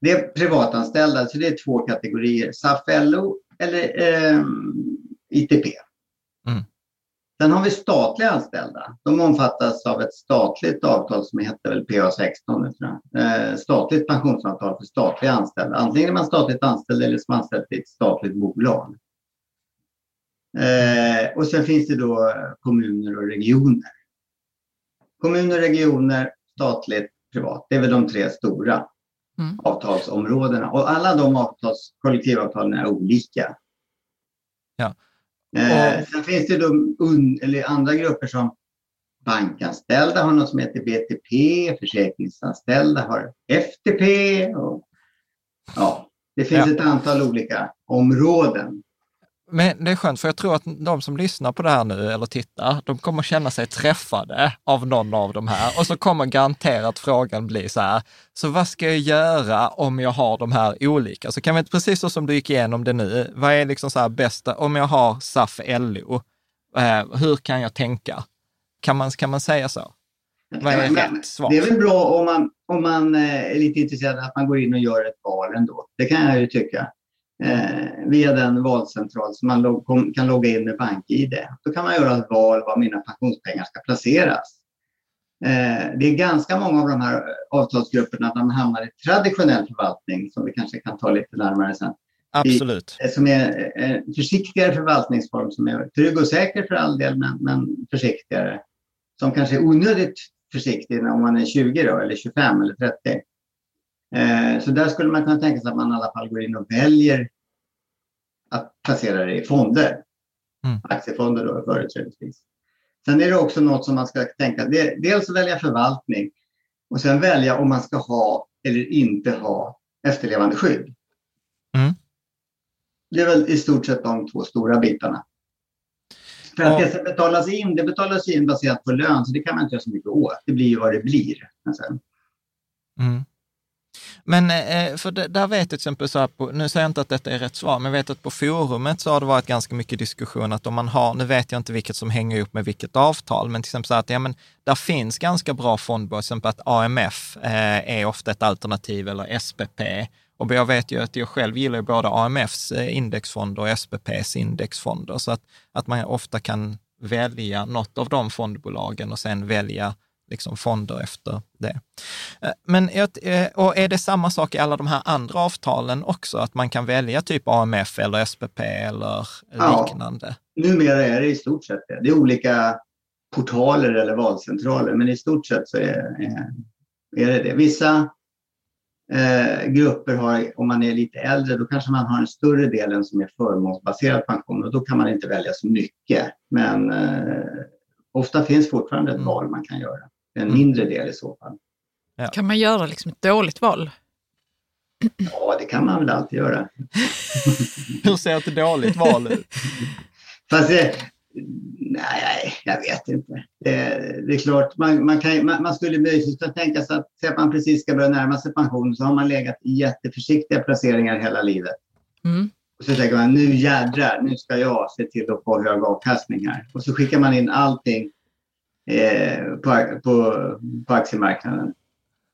Det är privatanställda, så det är två kategorier. SAF, LO eller eh, ITP. Mm. Sen har vi statliga anställda. De omfattas av ett statligt avtal som heter väl PA16. Eh, statligt pensionsavtal för statliga anställda. Antingen är man statligt anställd eller som anställd i ett statligt bolag. Eh, och sen finns det då kommuner och regioner. Kommuner, regioner, statligt, privat. Det är väl de tre stora mm. avtalsområdena. Och alla de avtals, kollektivavtalen är olika. Ja. Eh, sen finns det då un, eller andra grupper som bankanställda har något som heter BTP, försäkringsanställda har FTP. Och, ja, det finns ja. ett antal olika områden. Men det är skönt, för jag tror att de som lyssnar på det här nu eller tittar, de kommer känna sig träffade av någon av de här. Och så kommer garanterat frågan bli så här, så vad ska jag göra om jag har de här olika? Så kan vi, precis så som du gick igenom det nu, vad är liksom så här bästa, om jag har SAF LO, eh, hur kan jag tänka? Kan man, kan man säga så? Vad är rätt svar? Det är väl bra om man, om man eh, är lite intresserad att man går in och gör ett val ändå. Det kan jag ju tycka eh, via den valcentral som man log kan logga in med BankID. Då kan man göra ett val var mina pensionspengar ska placeras. Eh, det är ganska många av de här avtalsgrupperna där man hamnar i traditionell förvaltning som vi kanske kan ta lite närmare sen. Absolut. I, som är en försiktigare förvaltningsform som är trygg och säker för all del, men, men försiktigare. Som kanske är onödigt försiktig om man är 20 då, eller 25 eller 30. Eh, så där skulle man kunna tänka sig att man i alla fall går in och väljer att placera det i fonder. Mm. Aktiefonder då företrädesvis. Sen är det också något som man ska tänka, dels välja förvaltning och sen välja om man ska ha eller inte ha efterlevande skydd. Mm. Det är väl i stort sett de två stora bitarna. För att det som betalas in, det betalas in baserat på lön, så det kan man inte göra så mycket åt. Det blir ju vad det blir. Mm. Men eh, eh, för där vet jag till exempel, så här på, nu säger jag inte att detta är rätt svar, men jag vet att på forumet så har det varit ganska mycket diskussion att om man har, nu vet jag inte vilket som hänger ihop med vilket avtal, men till exempel så här att ja, men där finns ganska bra fondbolag, till exempel att AMF eh, är ofta ett alternativ eller SPP. Och jag vet ju att jag själv gillar både AMFs eh, indexfonder och SPPs indexfonder, så att, att man ofta kan välja något av de fondbolagen och sen välja liksom fonder efter det. Eh, men eh, och är det samma sak i alla de här andra avtalen också, att man kan välja typ AMF eller SPP eller liknande? Ja, numera är det i stort sett det. Det är olika portaler eller valcentraler, men i stort sett så är, är det det. Vissa eh, grupper har, om man är lite äldre, då kanske man har en större del än som är förmånsbaserad pension och då kan man inte välja så mycket. Men eh, ofta finns fortfarande ett mm. val man kan göra. En mm. mindre del i så fall. Ja. Kan man göra liksom ett dåligt val? Ja, det kan man väl alltid göra. Hur ser ett dåligt val ut? Fast det, nej, jag vet inte. Det, det är klart, man, man, kan, man, man skulle möjligtvis kunna tänka sig att, att man precis ska börja närma sig pension så har man legat i jätteförsiktiga placeringar hela livet. Mm. Och så tänker man, nu jädrar, nu ska jag se till att få hög avkastning här. Och så skickar man in allting eh, på, på, på aktiemarknaden.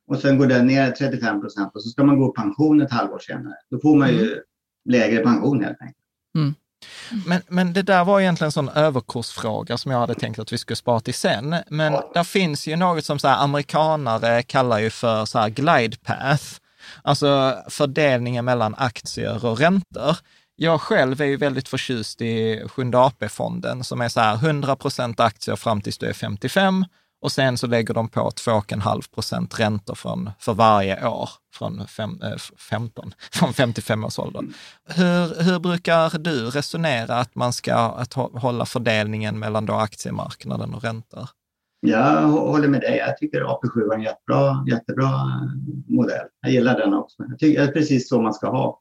Och sen går den ner 35 procent och så ska man gå pension ett halvår senare. Då får man ju mm. lägre pension helt enkelt. Mm. Men, men det där var egentligen en sån överkursfråga som jag hade tänkt att vi skulle spara till sen. Men ja. där finns ju något som så amerikanare kallar ju för så här glide path, alltså fördelningen mellan aktier och räntor. Jag själv är ju väldigt förtjust i Sjunde AP-fonden som är så här 100 procent aktier fram tills du är 55 och sen så lägger de på 2,5 procent räntor från, för varje år från fem, eh, äh, 15, från 55 års ålder. Hur, hur brukar du resonera att man ska att hålla fördelningen mellan då aktiemarknaden och räntor? Jag håller med dig. Jag tycker AP7 är en jättebra, jättebra eh, modell. Jag gillar den också. Jag tycker det är precis så man ska ha.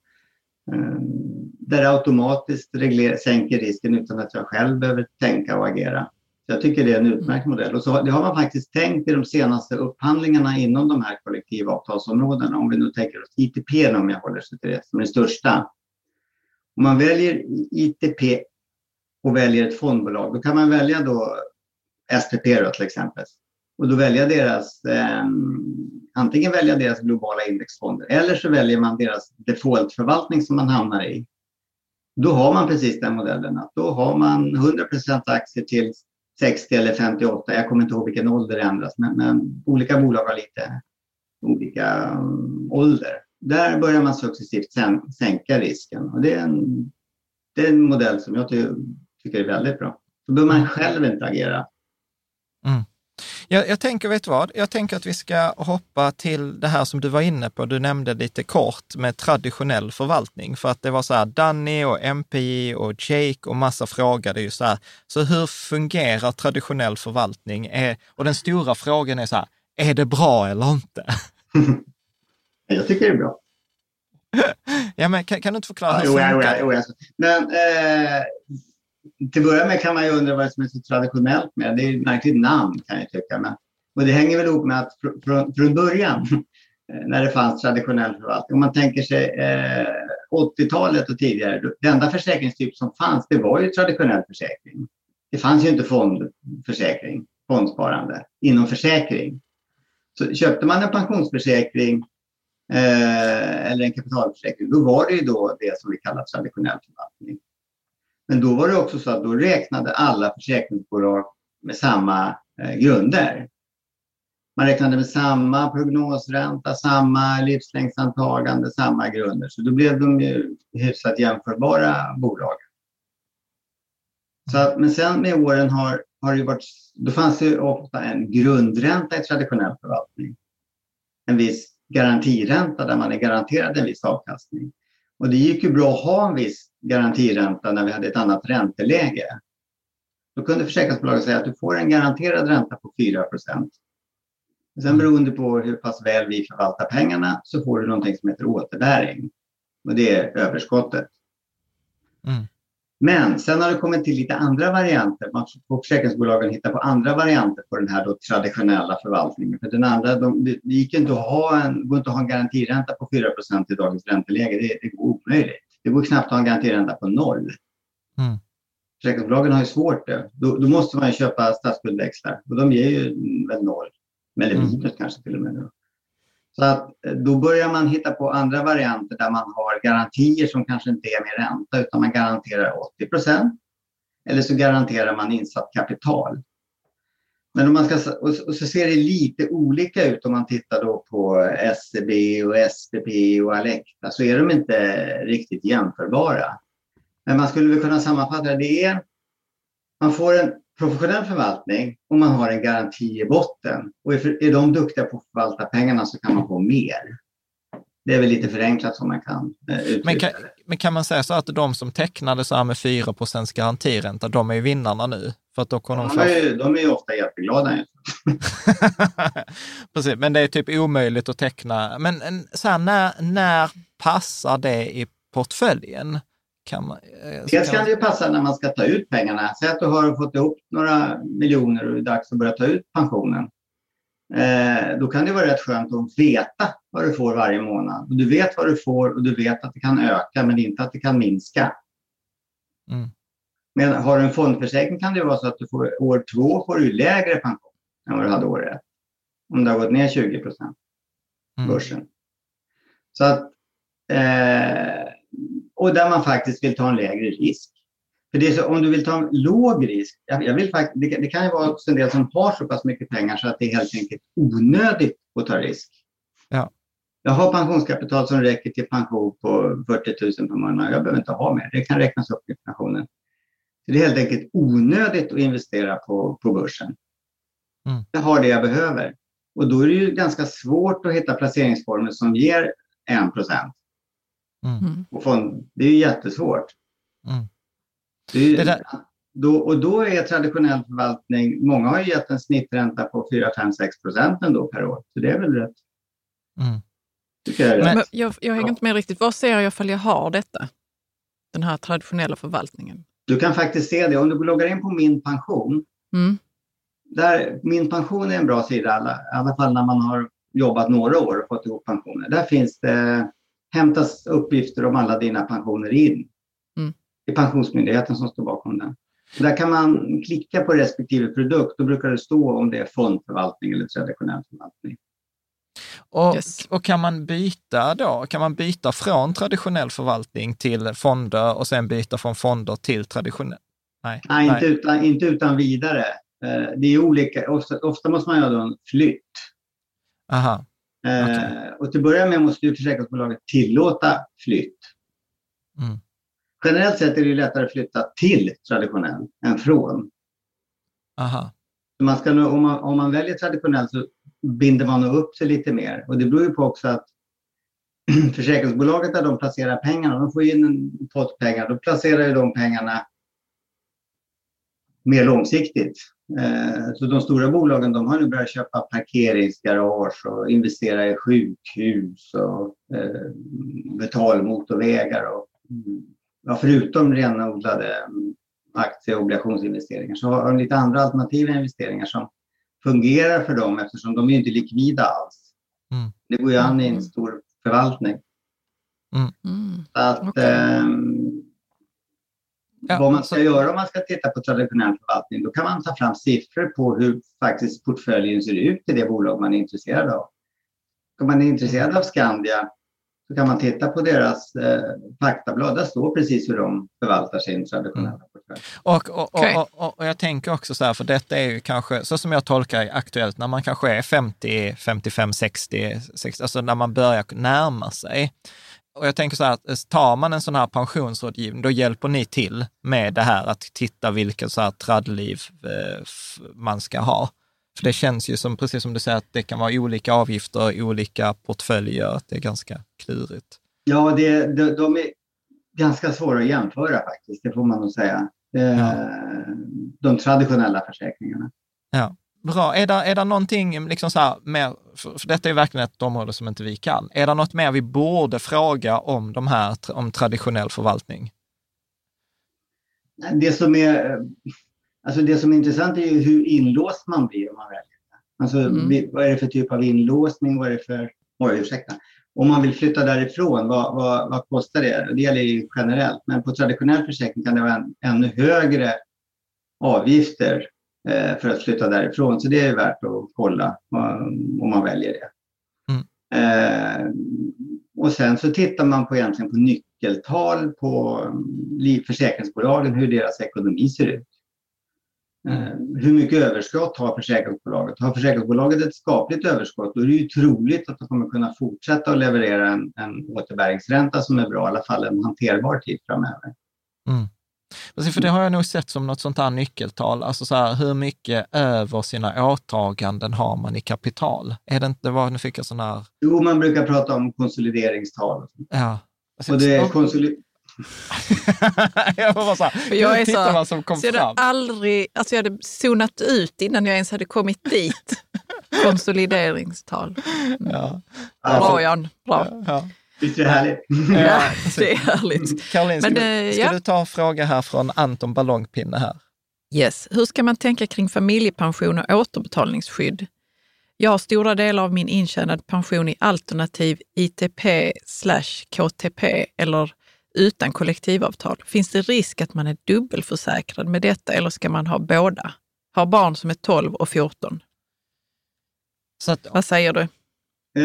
Ehm, där det automatiskt regler, sänker risken utan att jag själv behöver tänka och agera. Så jag tycker det är en utmärkt modell. Och så, det har man faktiskt tänkt i de senaste upphandlingarna inom de här kollektivavtalsområdena. Om vi nu tänker oss ITP, om jag håller sig till det, som är det största. Om man väljer ITP och väljer ett fondbolag, då kan man välja då SPP då, till exempel. Och då välja deras, eh, antingen välja deras globala indexfonder eller så väljer man deras defaultförvaltning som man hamnar i. Då har man precis den modellen att då har man 100% aktier till 60 eller 58. Jag kommer inte ihåg vilken ålder det ändras, men, men olika bolag har lite olika um, ålder. Där börjar man successivt sänka risken och det är en, det är en modell som jag tycker är väldigt bra. Då behöver man själv inte agera. Mm. Jag, jag, tänker, vet du vad? Jag tänker att vi ska hoppa till det här som du var inne på. Du nämnde lite kort med traditionell förvaltning, för att det var så här, Danny och MPI och Jake och massa frågade ju så här, så hur fungerar traditionell förvaltning? Är, och den stora frågan är så här, är det bra eller inte? Jag tycker det är bra. ja, men kan, kan, du inte förklara? Hur jo, jo, jo, men eh, till att börja med kan man ju undra vad som är så traditionellt med det. är ett märkligt namn kan jag tycka. Men, och det hänger väl ihop med att fr från, från början, eh, när det fanns traditionell förvaltning, om man tänker sig eh, 80-talet och tidigare, den enda försäkringstyp som fanns, det var ju traditionell försäkring. Det fanns ju inte fondförsäkring, fondsparande, inom försäkring. Så köpte man en pensionsförsäkring eh, eller en kapitalförsäkring, då var det ju då det som vi kallar traditionell förvaltning. Men då var det också så att då räknade alla försäkringsbolag med samma eh, grunder. Man räknade med samma prognosränta, samma livslängdsantagande, samma grunder. Så då blev de ju hyfsat jämförbara bolag. Så, men sen med åren har, har det varit, då fanns det ofta en grundränta i traditionell förvaltning. En viss garantiränta där man är garanterad en viss avkastning. Och det gick ju bra att ha en viss garantiränta när vi hade ett annat ränteläge. Då kunde försäkringsbolaget säga att du får en garanterad ränta på 4% Sen mm. beroende på hur pass väl vi förvaltar pengarna så får du någonting som heter återbäring. Och det är överskottet. Mm. Men sen har det kommit till lite andra varianter. Man får försäkringsbolagen hitta på andra varianter på den här då traditionella förvaltningen. För den andra, de, det gick inte att ha en, går inte att ha en garantiränta på 4% i dagens ränteläge. Det, det går omöjligt. Det går knappt att ha en garantiränta på noll. Mm. Försäkringsbolagen har ju svårt det. Då, då måste man köpa statsskuldväxlar och de ger ju väl noll. Eller mm. minus mm. kanske till och med. Så att eh, då börjar man hitta på andra varianter där man har garantier som kanske inte är med ränta utan man garanterar 80 procent. Eller så garanterar man insatt kapital. Men om man ska, och så ser det lite olika ut om man tittar då på SEB och SPP och Alecta så är de inte riktigt jämförbara. Men man skulle väl kunna sammanfatta det. det är, man får en professionell förvaltning och man har en garanti i botten. Och är de duktiga på att förvalta pengarna så kan man få mer. Det är väl lite förenklat som man kan eh, uttrycka men kan, det. Men kan man säga så att de som tecknade så här med 4 garantiränta, de är ju vinnarna nu? För att då kommer de, de, är ju, de är ju ofta jätteglada. Precis, men det är typ omöjligt att teckna. Men så här, när, när passar det i portföljen? Kan man, eh, Dels kan det ju passa när man ska ta ut pengarna. Säg att du har fått ihop några miljoner och det är dags att börja ta ut pensionen. Eh, då kan det vara rätt skönt att veta vad du får varje månad. du vet vad du får och du vet att det kan öka men inte att det kan minska. Mm. Men har du en fondförsäkring kan det vara så att du får, år två får du lägre pension än vad du hade år ett. Om det har gått ner 20 procent, mm. börsen. Så att, eh, och där man faktiskt vill ta en lägre risk. För det är så, om du vill ta en låg risk, jag, jag vill fakt, det, det, kan ju vara också en del som har så pass mycket pengar så att det är helt enkelt onödigt att ta risk. Ja. jag har pensionskapital som räcker till pension på 40 000 per månad. Jag behöver inte ha mer. Det kan räknas upp i pensionen. Så det är helt enkelt onödigt att investera på, på börsen. Mm. Jag har det jag behöver. Och då är det ju ganska svårt att hitta placeringsformer som ger 1 procent. Mm. det är ju jättesvårt. Mm. Det det då, och då är traditionell förvaltning, många har ju gett en snittränta på 4, 5, 6 procent ändå per år. Så det är väl rätt. Mm. Jag, Men jag, jag hänger inte med riktigt. Vad ser jag ifall jag har detta? Den här traditionella förvaltningen. Du kan faktiskt se det. Om du loggar in på Min pension. Mm. Där, Min pension är en bra sida, i alla fall när man har jobbat några år och fått ihop pensioner. Där finns det, hämtas uppgifter om alla dina pensioner in. Det är Pensionsmyndigheten som står bakom den. Där kan man klicka på respektive produkt. Då brukar det stå om det är fondförvaltning eller traditionell förvaltning. Och, yes. och kan man byta då? Kan man byta från traditionell förvaltning till fonder och sen byta från fonder till traditionell? Nej, Nej, Inte, utan, inte utan vidare. Eh, det är olika. Ofta, ofta måste man göra en flytt. Aha. Okay. Eh, och till att börja med måste ju försäkringsbolaget tillåta flytt. Mm. Generellt sett är det lättare att flytta till traditionell än från. Aha. Man ska, om, man, om man väljer traditionell så binder man upp sig lite mer. Och det beror ju på också att försäkringsbolaget där de placerar pengarna, de får in en pott pengar, då placerar ju de pengarna mer långsiktigt. Eh, så de stora bolagen de har nu börjat köpa parkeringsgarage och investera i sjukhus och eh, betalmotorvägar. Och, ja, förutom renodlade aktie och obligationsinvesteringar så har de lite andra alternativa investeringar som fungerar för dem eftersom de är inte likvida alls. Mm. Det går ju an i en mm. stor förvaltning. Mm. mm. Så att, okay. eh, ja, vad man ska så... göra om man ska titta på traditionell förvaltning, då kan man ta fram siffror på hur faktiskt portföljen ser ut i det bolag man är intresserad av. Om man är intresserad av Skandia så kan man titta på deras eh, faktablad. Där står precis hur de förvaltar sin traditionella mm. portfölj. Och, och, okay. och, och, och, jag tänker också så här, för detta är ju kanske, så som jag tolkar det aktuellt, när man kanske är 50, 55, 60, 60 alltså när man börjar närma sig. Och jag tänker så här, att eh, tar man en sån här pensionsrådgivning, då hjälper ni till med det här att titta vilket så här tradliv eh, man ska ha. För det känns ju som, precis som du säger, att det kan vara olika avgifter, olika portföljer, att det är ganska klurigt. Ja, det, de, de är ganska svåra att jämföra faktiskt, det får man nog säga. Ja. De traditionella försäkringarna. Ja. Bra. Är det, är det någonting, liksom så här, mer, för detta är verkligen ett område som inte vi kan. Är det något mer vi borde fråga om de här, om traditionell förvaltning? Det som är Alltså det som är intressant är ju hur inlåst man blir om man väljer det. Alltså mm. vad är det för typ av inlåsning? Vad är det för... Oj, ursäkta. Om man vill flytta därifrån, vad, vad, vad kostar det? Det gäller ju generellt, men på traditionell försäkring kan det vara en, ännu högre avgifter eh, för att flytta därifrån. Så det är värt att kolla om, om man väljer det. Mm. Eh, och sen så tittar man på egentligen på nyckeltal på mm, försäkringsbolagen, hur deras ekonomi ser ut. Eh, hur mycket överskott har försäkringsbolaget? Har försäkringsbolaget ett skapligt överskott då är det ju troligt att de kommer kunna fortsätta att leverera en, en återbäringsränta som är bra, i alla fall en hanterbar tid framöver. Mm. För det har jag nog sett som något sånt här nyckeltal, alltså så här, hur mycket över sina åtaganden har man i kapital? Är det inte, vad nu fick jag sån här... Jo, man brukar prata om konsolideringstal. Ja. Alltså, och det, konsoli jag var så här, jag är så, vad som kom så jag fram. Aldrig, alltså jag hade zonat ut innan jag ens hade kommit dit. Konsolideringstal. Mm. Ja. Bra Jan, bra. Ja, ja. Visst är det härligt? Ja, det är härligt. Caroline, ska, Men, du, ska ja. du ta en fråga här från Anton Ballongpinne här? Yes. Hur ska man tänka kring familjepension och återbetalningsskydd? Jag har stora delar av min intjänade pension i alternativ ITP slash KTP eller utan kollektivavtal. Finns det risk att man är dubbelförsäkrad med detta eller ska man ha båda? Har barn som är 12 och 14. Att, Vad säger du?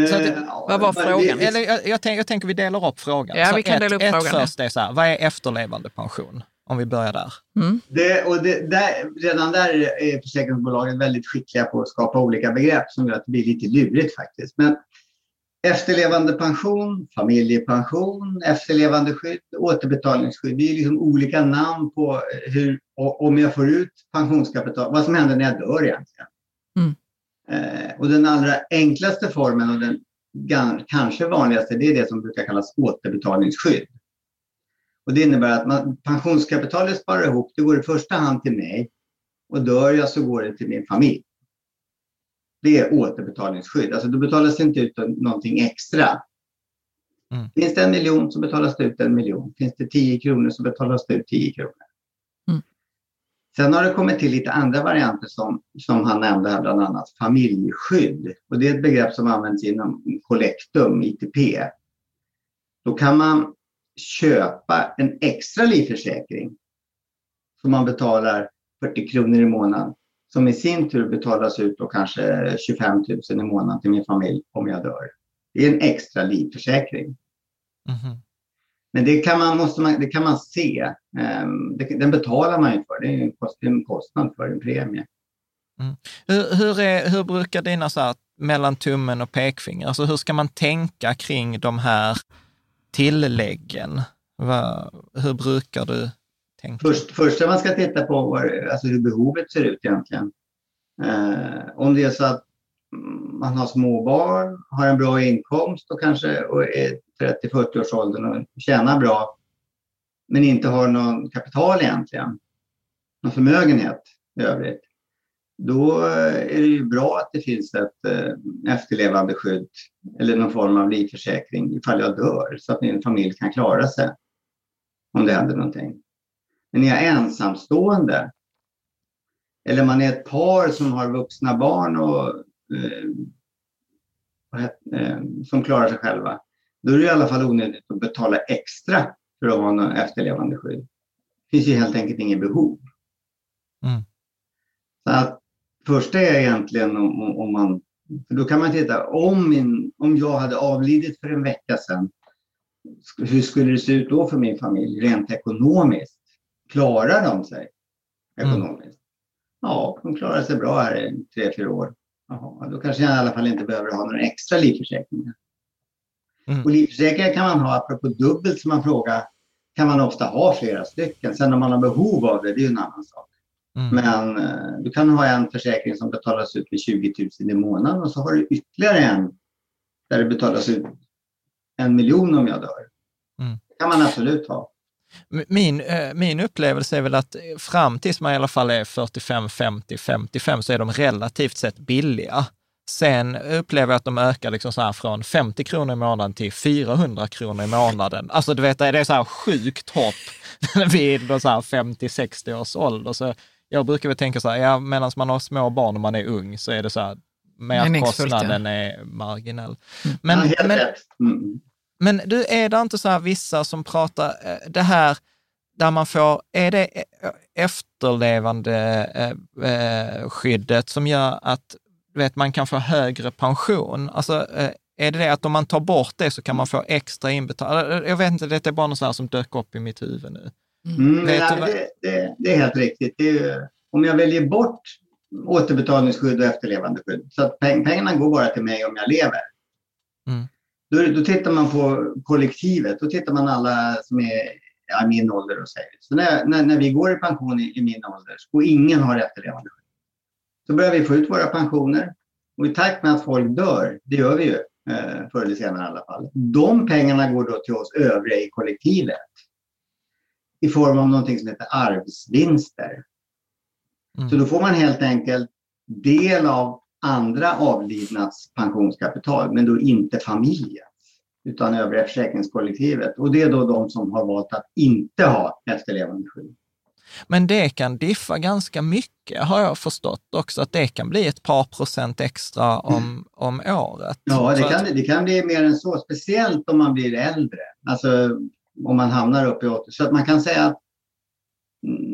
Så att, vad var frågan? Eller, jag, jag, tänk, jag tänker vi delar upp frågan. Ja, så vi kan ett, dela upp ett frågan. först är så här, vad är efterlevandepension? Om vi börjar där. Mm. Det, och det, där, redan där är försäkringsbolagen väldigt skickliga på att skapa olika begrepp som gör att det blir lite lurigt faktiskt. Men efterlevande pension, familjepension, efterlevandeskydd, återbetalningsskydd. Det är liksom olika namn på hur, om jag får ut pensionskapital, vad som händer när jag dör egentligen. Mm. Eh, och den allra enklaste formen och den kanske vanligaste, det är det som brukar kallas återbetalningsskydd. Och det innebär att man, pensionskapitalet sparar ihop, det går i första hand till mig och dör jag så går det till min familj. Det är återbetalningsskydd, alltså då betalas det inte ut någonting extra. Mm. Finns det en miljon så betalas det ut en miljon. Finns det 10 kronor så betalas det ut 10 kronor. Mm. Sen har det kommit till lite andra varianter som, som han nämnde här, bland annat familjeskydd. Och det är ett begrepp som används inom Collectum, ITP. Då kan man köpa en extra livförsäkring som man betalar 40 kronor i månaden som i sin tur betalas ut då kanske 25 000 i månaden till min familj om jag dör. Det är en extra livförsäkring. Mm. Men det kan man, måste man, det kan man se. Ehm, den betalar man ju för. Det är en kostnad för en premie. Mm. Hur, hur, är, hur brukar dina så här, mellan tummen och pekfinger, alltså hur ska man tänka kring de här tilläggen? Va, hur brukar du tänka? Först, första man ska titta på var, alltså hur behovet ser ut egentligen. Eh, om det är så att man har små barn, har en bra inkomst och kanske och är 30-40 års åldern och tjänar bra men inte har någon kapital egentligen, någon förmögenhet i övrigt. Då är det ju bra att det finns ett eh, efterlevandeskydd eller någon form av livförsäkring ifall jag dör så att min familj kan klara sig om det händer någonting. Men är jag ensamstående eller man är ett par som har vuxna barn och, eh, eh, som klarar sig själva, då är det i alla fall onödigt att betala extra för att ha något efterlevande skydd. Det finns ju helt enkelt inget behov. Mm. Så att första är egentligen om, om man, för då kan man titta, om, min, om jag hade avlidit för en vecka sedan, hur skulle det se ut då för min familj rent ekonomiskt? Klarar de sig ekonomiskt? Mm. Ja, de klarar sig bra här i tre, fyra år. Jaha, då kanske jag i alla fall inte behöver ha några extra livförsäkringar. Mm. Och livförsäkringar kan man ha, apropå dubbelt som man frågar, kan man ofta ha flera stycken. Sen om man har behov av det, det är ju en annan sak. Mm. Men eh, du kan ha en försäkring som betalas ut med 20 000 i månaden och så har du ytterligare en där det betalas ut en miljon om jag dör. Mm. Det kan man absolut ha. Min, eh, min upplevelse är väl att fram tills man i alla fall är 45, 50, 55 så är de relativt sett billiga. Sen upplever jag att de ökar liksom så här från 50 kronor i månaden till 400 kronor i månaden. Alltså du vet, det är så här sjukt hopp vid 50-60 års ålder. Så jag brukar väl tänka så här, ja, medan man har små barn och man är ung så är det så här, merkostnaden är marginell. Mm. Men, ja, men, mm. Men du, är det inte så här vissa som pratar, eh, det här där man får, är det efterlevande eh, eh, skyddet som gör att vet, man kan få högre pension? Alltså, är det det att om man tar bort det så kan man få extra inbetalning? Jag vet inte, det är bara något sånt som dök upp i mitt huvud nu. Mm, nej, det, det, det, är helt riktigt. Är, om jag väljer bort återbetalningsskydd och efterlevandeskydd, så att peng, pengarna går bara till mig om jag lever. Mm. Då, då tittar man på kollektivet. Då tittar man alla som är ja, min ålder och säger. Så när, när, när, vi går i pension i, i min ålder och ingen har efterlevandeskydd, så börjar vi få ut våra pensioner. Och i takt med att folk dör, det gör vi ju eh, förr eller senare i alla fall, de pengarna går då till oss övriga i kollektivet i form av någonting som heter arvsvinster. Mm. Så då får man helt enkelt del av andra avlidnas pensionskapital, men då inte familjens, utan övriga försäkringskollektivet. Och det är då de som har valt att inte ha efterlevandeskydd. Men det kan diffa ganska mycket, har jag förstått också, att det kan bli ett par procent extra om, om året. Ja, det kan, det kan bli mer än så, speciellt om man blir äldre. Alltså, om man hamnar uppe i 80. Så att man kan säga att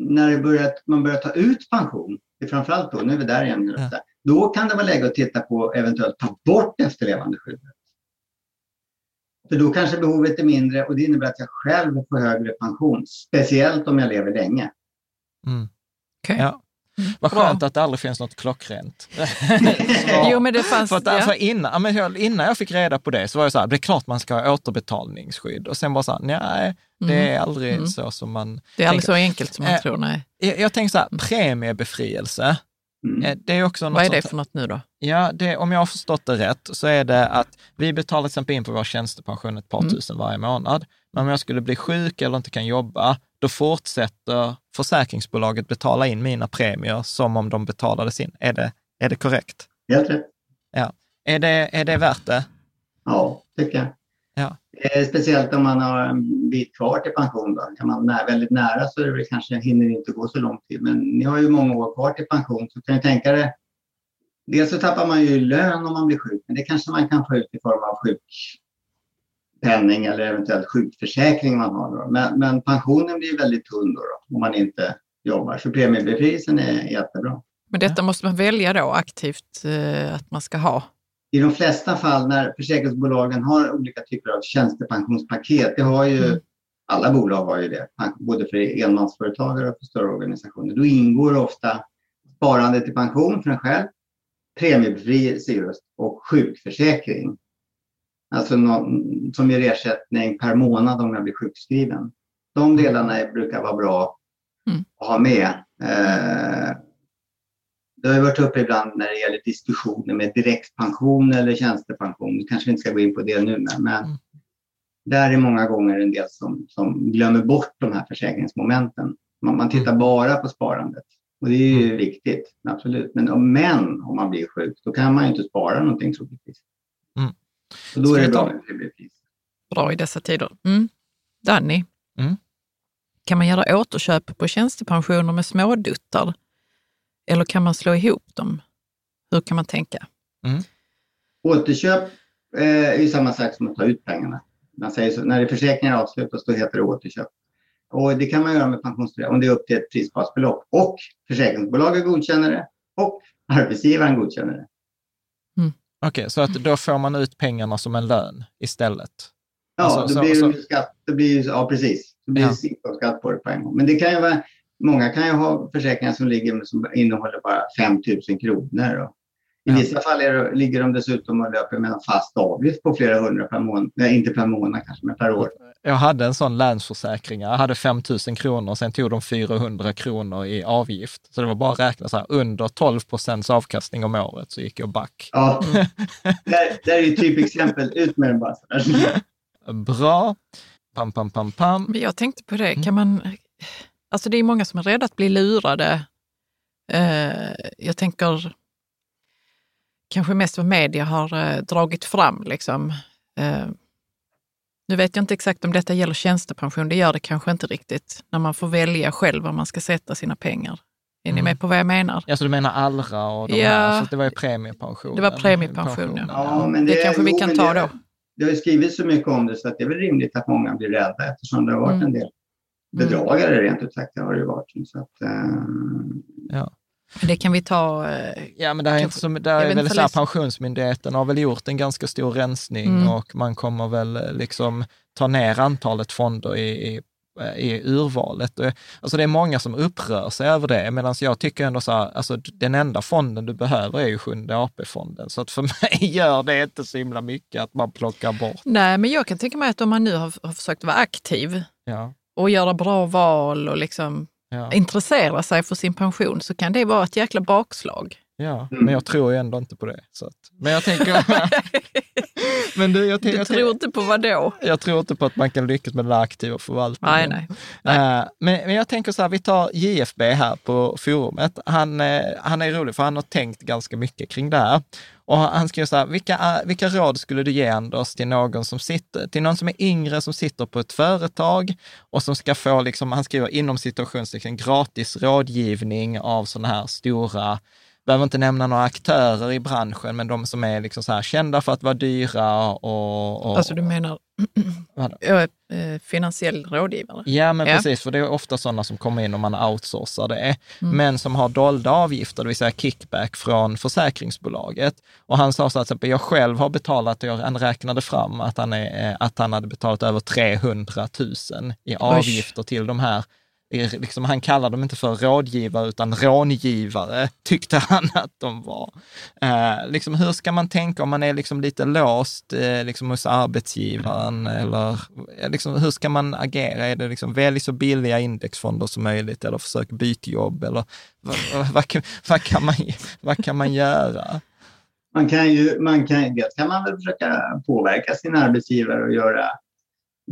när det börjar, man börjar ta ut pension, det är framförallt då, nu är vi där igen, ja. Då kan det vara läge att titta på eventuellt ta bort efterlevandeskyddet. För då kanske behovet är mindre och det innebär att jag själv får högre pension, speciellt om jag lever länge. Mm. Okay. Ja. Vad Bra. skönt att det aldrig finns något klockrent. Jo, men det fanns... För, att, ja. för innan, men jag- innan jag fick reda på det så var jag så här, det är klart man ska ha återbetalningsskydd. Och sen bara så här, nej, det är aldrig så som man... Mm. Det är aldrig tänker. så enkelt som man Eh, tror. Nej. Jag, jag tänker så här, premiebefrielse, Mm. eh, det är också något Vad är det för något nu då? Ja, det, om jag har förstått det rätt så är det att vi betalar till exempel in på vår tjänstepension ett par Mm. tusen varje månad. Men om jag skulle bli sjuk eller inte kan jobba, då fortsätter försäkringsbolaget betala in mina premier som om de betalades in. Är det, är det korrekt? Helt rätt. Är det, är det värt det? Ja, tycker jag. Ja. Eh, Speciellt om man har en bit kvar till pension. Då. Är man nä- väldigt nära så är det väl kanske hinner inte gå så lång tid. Men ni har ju många år kvar till pension så kan jag tänka dig. Dels så tappar man ju lön om man blir sjuk, men det kanske man kan få ut i form av sjukpenning eller eventuellt sjukförsäkring man har. Då. Men, men pensionen blir väldigt tunn då, då om man inte jobbar. Så premiebefrielsen är jättebra. Men detta måste man välja då aktivt eh, att man ska ha. I de flesta fall när försäkringsbolagen har olika typer av tjänstepensionspaket, det har ju Mm. alla bolag har ju det, både för enmansföretagare och för större organisationer. Då ingår ofta sparande till pension för en själv, premiebefrielse just och sjukförsäkring. Alltså någon, som ger ersättning per månad om jag blir sjukskriven. De delarna brukar vara bra Mm. att ha med. Eh, det har ju varit uppe ibland när det gäller diskussioner med direktpension eller tjänstepension. Nu kanske vi inte ska gå in på det nu, men, men Mm. där är många gånger en del som, som glömmer bort de här försäkringsmomenten. Man, man tittar Mm. bara på sparandet. Och det är ju viktigt, absolut. Men om, men om man blir sjuk, då kan man ju inte spara någonting troligtvis. Mm. Och då Ska är det vi bra med premiepris. Bra i dessa tider. Mm. Danny, Mm. kan man göra återköp på tjänstepensioner med småduttar? Eller kan man slå ihop dem? Hur kan man tänka? Återköp eh, är ju samma sak som att ta ut pengarna. Man säger så, när försäkringen avslutas då heter det återköp. Och det kan man göra med pensionstillägg om det är upp till ett prisbasbelopp. Och försäkringsbolaget godkänner det och arbetsgivaren godkänner det. Okej, så att då får man ut pengarna som en lön istället? Ja, Alltså, då så- blir så- det skatt. Det blir, ja, precis. Det blir Ja. ja. skatt på det på en gång. Men det kan ju vara, många kan ju ha försäkringar som, ligger, som innehåller bara 5 000 kronor. Och I vissa fall är det, ligger de dessutom och löper med en fast avgift på flera hundra per månad. Nej, inte per månad kanske, men per år. Jag hade en sån länsförsäkring, jag hade 5 000 kronor, sen tog de 400 kronor i avgift. Så det var bara att räkna så här, under 12 procents avkastning om året så gick jag back. Ja, Mm. där, där är ju typexempel. Ut med den bara. Bra. Pam, pam, pam, pam. Men jag tänkte på Mm. det, kan man... Alltså det är många som är rädda att bli lurade. Eh, jag tänker kanske mest vad media har eh, dragit fram. Liksom. Eh, nu vet jag inte exakt om detta gäller tjänstepension, det gör det kanske inte riktigt. När man får välja själv var man ska sätta sina pengar. Är ni Mm. med på vad jag menar? Ja, så du menar Allra och de Ja. här, så det var ju premiepensionen. Det var premiepension, Pensionen, Ja, men det, Det kanske vi jo, kan ta det, då. Det har ju skrivits så mycket om det så att det är väl rimligt att många blir rädda eftersom det har varit Mm. en del bedragare rent ut sagt. Det har det ju varit. Så att, eh, Ja. Det kan vi ta... Eh, Ja, men det här är inte det jag är väl inte så här, Pensionsmyndigheten har väl gjort en ganska stor rensning Mm. och man kommer väl eh, liksom ta ner antalet fonder i, i, eh, i urvalet. Alltså det är många som upprör sig över det, medan jag tycker ändå så här, alltså den enda fonden du behöver är ju sjunde AP-fonden. Så att för mig gör det inte så himla mycket att man plockar bort. nej, men jag kan tänka mig att om man nu har, har försökt vara aktiv Ja, och göra bra val och liksom ja, intressera sig för sin pension så kan det vara ett jäkla bakslag. ja. Mm. men jag tror ju ändå inte på det. Så att, men jag tänker... men du, jag, Du jag, tror inte på vad då? jag tror inte på att man kan lyckas med den aktiva förvaltningen. Nej, nej. Eh, men, men jag tänker så här, vi tar JFB här på forumet. Han, eh, han är rolig för han har tänkt ganska mycket kring det här. Och han skriver så här, vilka, vilka råd skulle du ge Anders till någon som sitter, till någon som är yngre som sitter på ett företag och som ska få, liksom, han skriver inom situationstecken, gratis rådgivning av sådana här stora behöver inte nämna några aktörer i branschen, men de som är liksom så här kända för att vara dyra och... och Alltså du menar ö, eh, finansiell rådgivare? Ja, men Ja. precis, för det är ofta sådana som kommer in och man outsourcar det, Mm. men som har dolda avgifter, det vill säga kickback från försäkringsbolaget. Och han sa så att jag själv har betalat, jag- han räknade fram att han, är, eh, att han hade betalat över 300 000 i avgifter till de här liksom, han kallar dem inte för rådgivare utan rångivare, tyckte han att de var. Eh, liksom, hur ska man tänka om man är liksom lite låst eh, liksom hos arbetsgivaren? Eller liksom, hur ska man agera? Är det liksom, välj så billiga indexfonder som möjligt eller försök byta jobb? Eller vad, vad, vad, kan, man, vad kan man göra? Man kan ju, man kan, dels kan man väl försöka påverka sin arbetsgivare och göra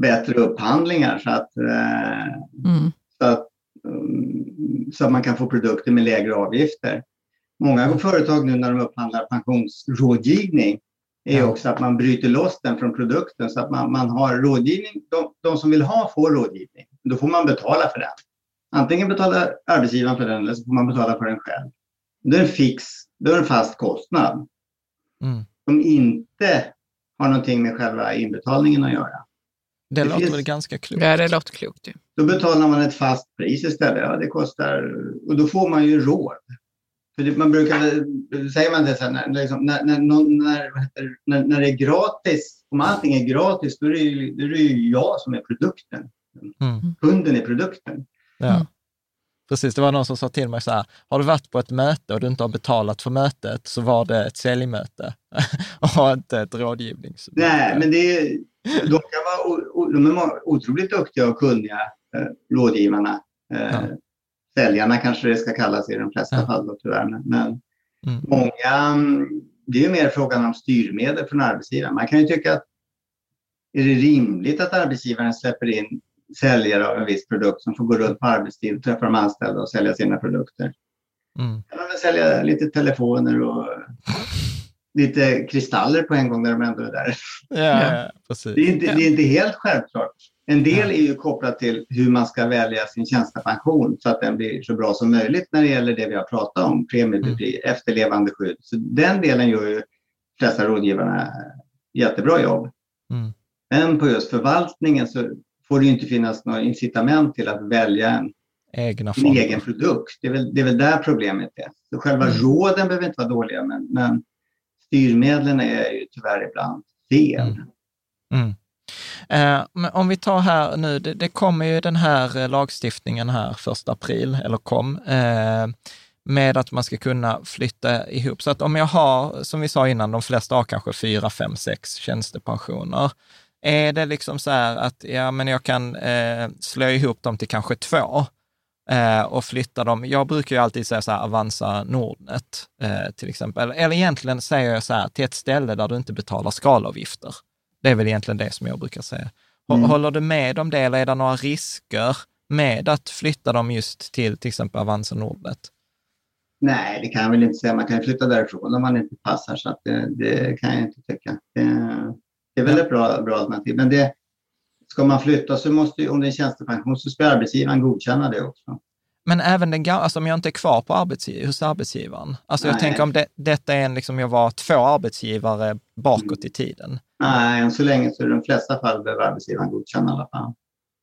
bättre upphandlingar så att, eh, mm. Så, att, mm, så att man kan få produkter med lägre avgifter. Många företag nu när de upphandlar pensionsrådgivning är också att man bryter loss den från produkten så att man, man har rådgivning. De, de som vill ha får rådgivning. Då får man betala för den. Antingen betalar arbetsgivaren för den eller så får man betala för den själv. Det är en fix, det är en fast kostnad. Mm. Som inte har någonting med själva inbetalningen att göra. Det, det låter finns... väl ganska klokt? Ja, det låter klokt. Ja. Då betalar man ett fast pris istället. Ja, det kostar, och då får man ju råd. För det, man brukar, säger man det så här, när, liksom, när, när, när, när, när det är gratis, om allting är gratis, då är det ju, då är det ju jag som är produkten. Mm. Kunden är produkten. Ja. Mm. Precis, det var någon som sa till mig så här, har du varit på ett möte och du inte har betalat för mötet så var det ett säljmöte och inte ett rådgivningsmöte. Nej, men det är, de, kan vara, de är otroligt duktiga och kunniga, eh, rådgivarna. Eh, ja. Säljarna kanske det ska kallas i de flesta ja. fall då, tyvärr. Men, men mm. många, det är ju mer frågan om styrmedel från arbetsgivaren. Man kan ju tycka att är det rimligt att arbetsgivaren släpper in säljare av en viss produkt som får gå runt på arbetstid, träffa de anställda och sälja sina produkter. Mm. Kan man sälja lite telefoner och lite kristaller på en gång när de ändå är där. Ja, ja. Precis. Det, är inte, det är inte helt självklart. En del är ju kopplat till hur man ska välja sin tjänstepension så att den blir så bra som möjligt när det gäller det vi har pratat om, premiebefri, mm. efterlevandeskydd. Så den delen gör ju flesta rådgivarna jättebra jobb. Mm. Men på just förvaltningen så får det inte finnas något incitament till att välja en en egen produkt. Det är, väl, det är väl där problemet är. Så själva mm. råden behöver inte vara dåliga, men, men styrmedlen är ju tyvärr ibland fel. Mm. Mm. Eh, men om vi tar här nu, det, det kommer ju den här eh, lagstiftningen här första april, eller kom, eh, med att man ska kunna flytta ihop. Så att om jag har, som vi sa innan, de flesta har kanske fyra, fem, sex tjänstepensioner. Är det liksom så här att ja, men jag kan eh, slå ihop dem till kanske två eh, och flytta dem. Jag brukar ju alltid säga så här Avanza Nordnet eh, till exempel. Eller egentligen säger jag så här till ett ställe där du inte betalar skalavgifter. Det är väl egentligen det som jag brukar säga. Mm. Håller du med om det eller är det några risker med att flytta dem just till till exempel Avanza Nordnet? Nej, det kan jag väl inte säga. Man kan ju flytta därifrån om man inte passar, så det, det, kan jag inte tycka. Det, det är väl ett bra, bra alternativ. Men det, ska man flytta så måste, om det är tjänstepension, så ska arbetsgivaren godkänna det också. Men även den alltså om jag inte är kvar på arbetsgiv hos arbetsgivaren. Alltså Nej. jag tänker om det, detta är en, liksom, jag var två arbetsgivare bakåt i tiden. Nej, än så länge så i de flesta fall behöver arbetsgivaren godkänna i alla fall.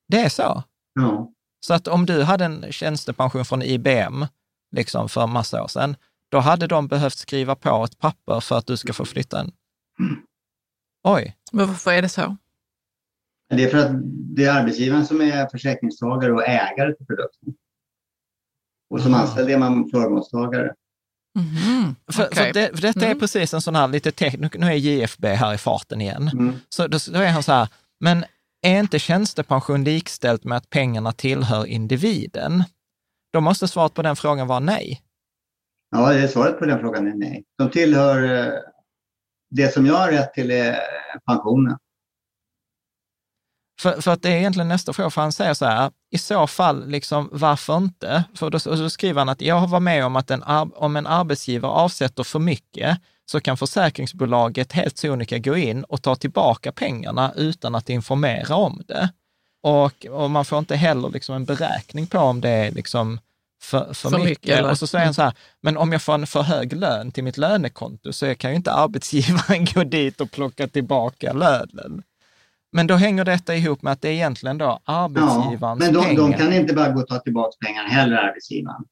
Det är så? Ja. Så att om du hade en tjänstepension från IBM, liksom för massa år sedan, då hade de behövt skriva på ett papper för att du ska få flytta en. Mm. Oj. Varför är det så? Det är för att det är arbetsgivaren som är försäkringstagare och ägare till produkten. Och som mm. anställd är man förmånstagare. Mm. För, okay. för, det, för detta mm. är precis en sån här lite teknisk, nu är JFB här i farten igen. Mm. Så då, då är han så här, men är inte tjänstepension likställt med att pengarna tillhör individen? Då måste svaret på den frågan vara nej. Ja, det svaret på den frågan är nej. De tillhör eh, det som jag har rätt till är pensionen. För, för att det är egentligen nästa fråga, för han säger så här, i så fall, liksom, varför inte? För då, så skriver han att jag har varit med om att en, om en arbetsgivare avsätter för mycket, så kan försäkringsbolaget helt sonika gå in och ta tillbaka pengarna utan att informera om det. Och, och man får inte heller liksom en beräkning på om det är liksom för, för, för mycket. mycket och så säger han så här, men om jag får en för hög lön till mitt lönekonto så kan ju inte arbetsgivaren gå dit och plocka tillbaka lönen. Men då hänger detta ihop med att det är egentligen då arbetsgivarens ja, men de, pengar. de kan inte bara gå och ta tillbaka pengarna heller, arbetsgivaren.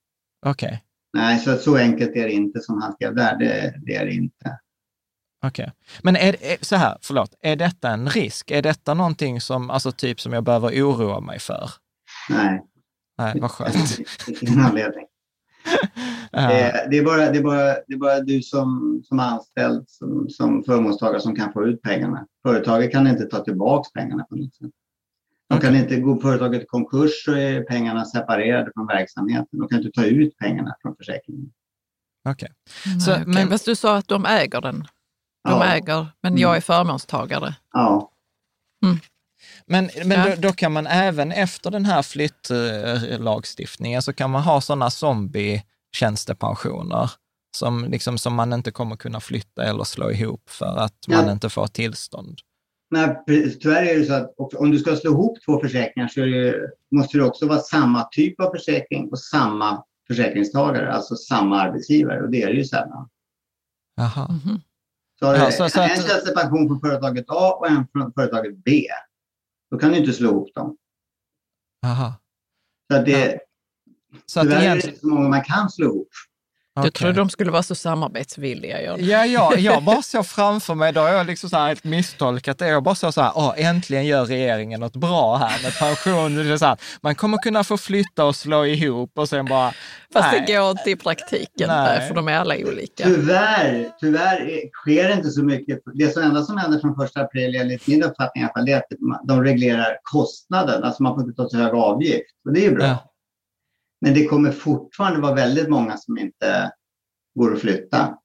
Okej. Okay. Nej, så, så enkelt är det inte som han skrev där. Det, det är det inte. Okej. Okay. Men är, är, så här, förlåt, är detta en risk? Är detta någonting som, alltså typ som jag behöver oroa mig för? Nej. Nej, vad skönt. Ingen anledning. Eh, Det är bara, det är bara, det är bara du som, som anställd, som, som förmånstagare som kan få ut pengarna. Företaget kan inte ta tillbaka pengarna på något sätt. De kan inte gå företaget i konkurs så är pengarna separerade från verksamheten. De kan inte ta ut pengarna från försäkringen. Okej. Så, okej. men- Fast du sa att de äger den. De Ja. äger, men jag är förmånstagare. Ja, Men, men Ja. då, då kan man även efter den här flyttlagstiftningen så kan man ha sådana zombie-tjänstepensioner som, liksom, som man inte kommer kunna flytta eller slå ihop för att man Ja. inte får tillstånd. men tyvärr är det så att om du ska slå ihop två försäkringar så det, måste det också vara samma typ av försäkring och samma försäkringstagare, alltså samma arbetsgivare. Och det är det ju sällan. Jaha. Mhm. Så Ja, så- så en tjänstepension från företaget A och en från företaget B. Då kan du inte slå ihop dem. Jaha. Så att det, Så att tyvärr är det egentligen, inte så många man kan slå ihop. Jag Okej. trodde de skulle vara så samarbetsvilliga. John. Ja, ja, jag bara såg framför mig, då har jag liksom så här helt misstolkat det. Jag bara såg så här, åh, äntligen gör regeringen något bra här med pension. Det är så här, man kommer kunna få flytta och slå ihop och sen bara, Fast nej. det går inte i praktiken, Nej. där, för de är alla olika. Tyvärr, tyvärr är- sker det inte så mycket. Det som enda som händer från första april, enligt min uppfattning i alla fall, det är att de reglerar kostnaden. Alltså man får inte ta så hög avgift. Och det är ju bra. Ja. Men det kommer fortfarande vara väldigt många som inte går att flytta.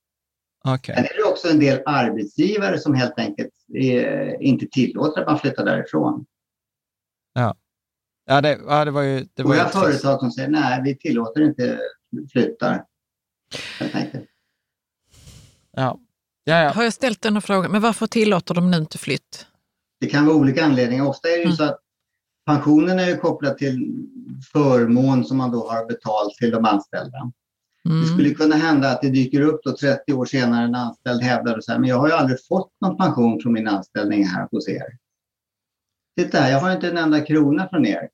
Okej. Sen är det också en del arbetsgivare som helt enkelt är, inte tillåter att man flyttar därifrån. Ja, det, ja, det var ju... Det var Och ju företag som säger nej, vi tillåter inte flyttar. Ja. Ja, ja. Har jag ställt den frågan, men varför tillåter de nu inte flytt? Det kan vara olika anledningar. Ofta är det ju Mm. så att pensionen är ju kopplad till förmån som man då har betalt till de anställda. Det Mm. skulle kunna hända att det dyker upp då 30 år senare en anställd hävdar och här, men jag har ju aldrig fått någon pension från min anställning här hos er. Titta här, jag har inte en enda krona från er.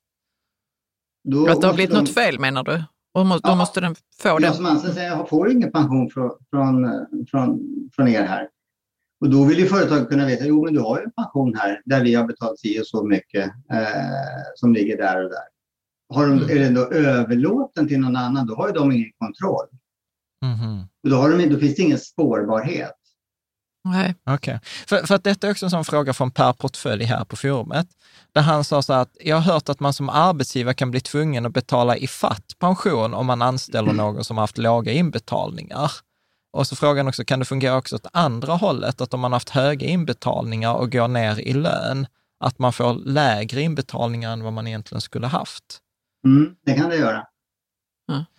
Då Att det har blivit de- något fel menar du? Och må, då Ja. måste den få Jag den? som anställd säger, jag får ingen pension från, från, från, från er här. Och då vill ju företaget kunna veta, jo men du har ju en pension här där vi har betalat si och så mycket eh, som ligger där och där. Har de, Mm. Är den då överlåten till någon annan, då har ju de ingen kontroll. Och då, har de, då finns det ingen spårbarhet. Nej. Okej. För, för att detta är också en sån fråga från Per Portfölj här på forumet, där han sa så här att jag har hört att man som arbetsgivare kan bli tvungen att betala i fatt pension om man anställer någon som har haft låga inbetalningar. Och så frågan också, kan det fungera också åt andra hållet, att om man har haft höga inbetalningar och går ner i lön, att man får lägre inbetalningar än vad man egentligen skulle haft? Mm, det kan det göra.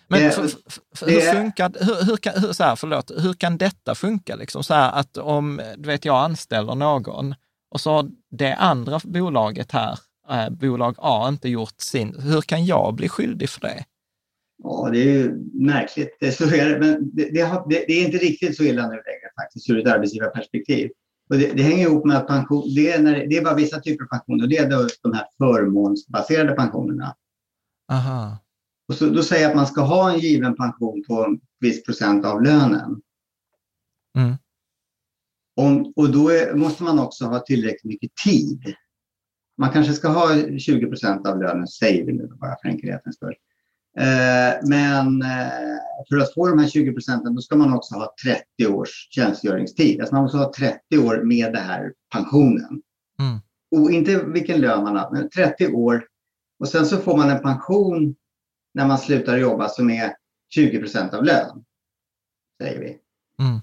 Men Det- för, för, för, det hur är- funkar, hur, hur, kan, hur, så här, förlåt, hur kan detta funka? Liksom så här att om du vet, jag anställer någon och så har det andra bolaget här, eh, bolag A, inte gjort sin, hur kan jag bli skyldig för det? Ja, det är ju märkligt. Det är, så är. Men det, det, har, det, det är inte riktigt så illa nu längre faktiskt ur ett arbetsgivarperspektiv. Och det, det hänger ihop med att pension, det, är när, det är bara vissa typer av pensioner. Det är då de här förmånsbaserade pensionerna. Aha. Och så, då säger jag att man ska ha en given pension på en viss procent av lönen. Mm. Om, och då är, måste man också ha tillräckligt mycket tid. Man kanske ska ha 20 procent av lönen, säger vi nu bara för enkelhetens skull. Eh, men eh, för att få de här 20 procenten då ska man också ha 30 års tjänstgöringstid. Alltså man måste ha 30 år med det här pensionen. Mm. Och inte vilken lön man har, men 30 år. Och sen så får man en pension när man slutar jobba som är 20 procent av lön. Säger vi. Mm.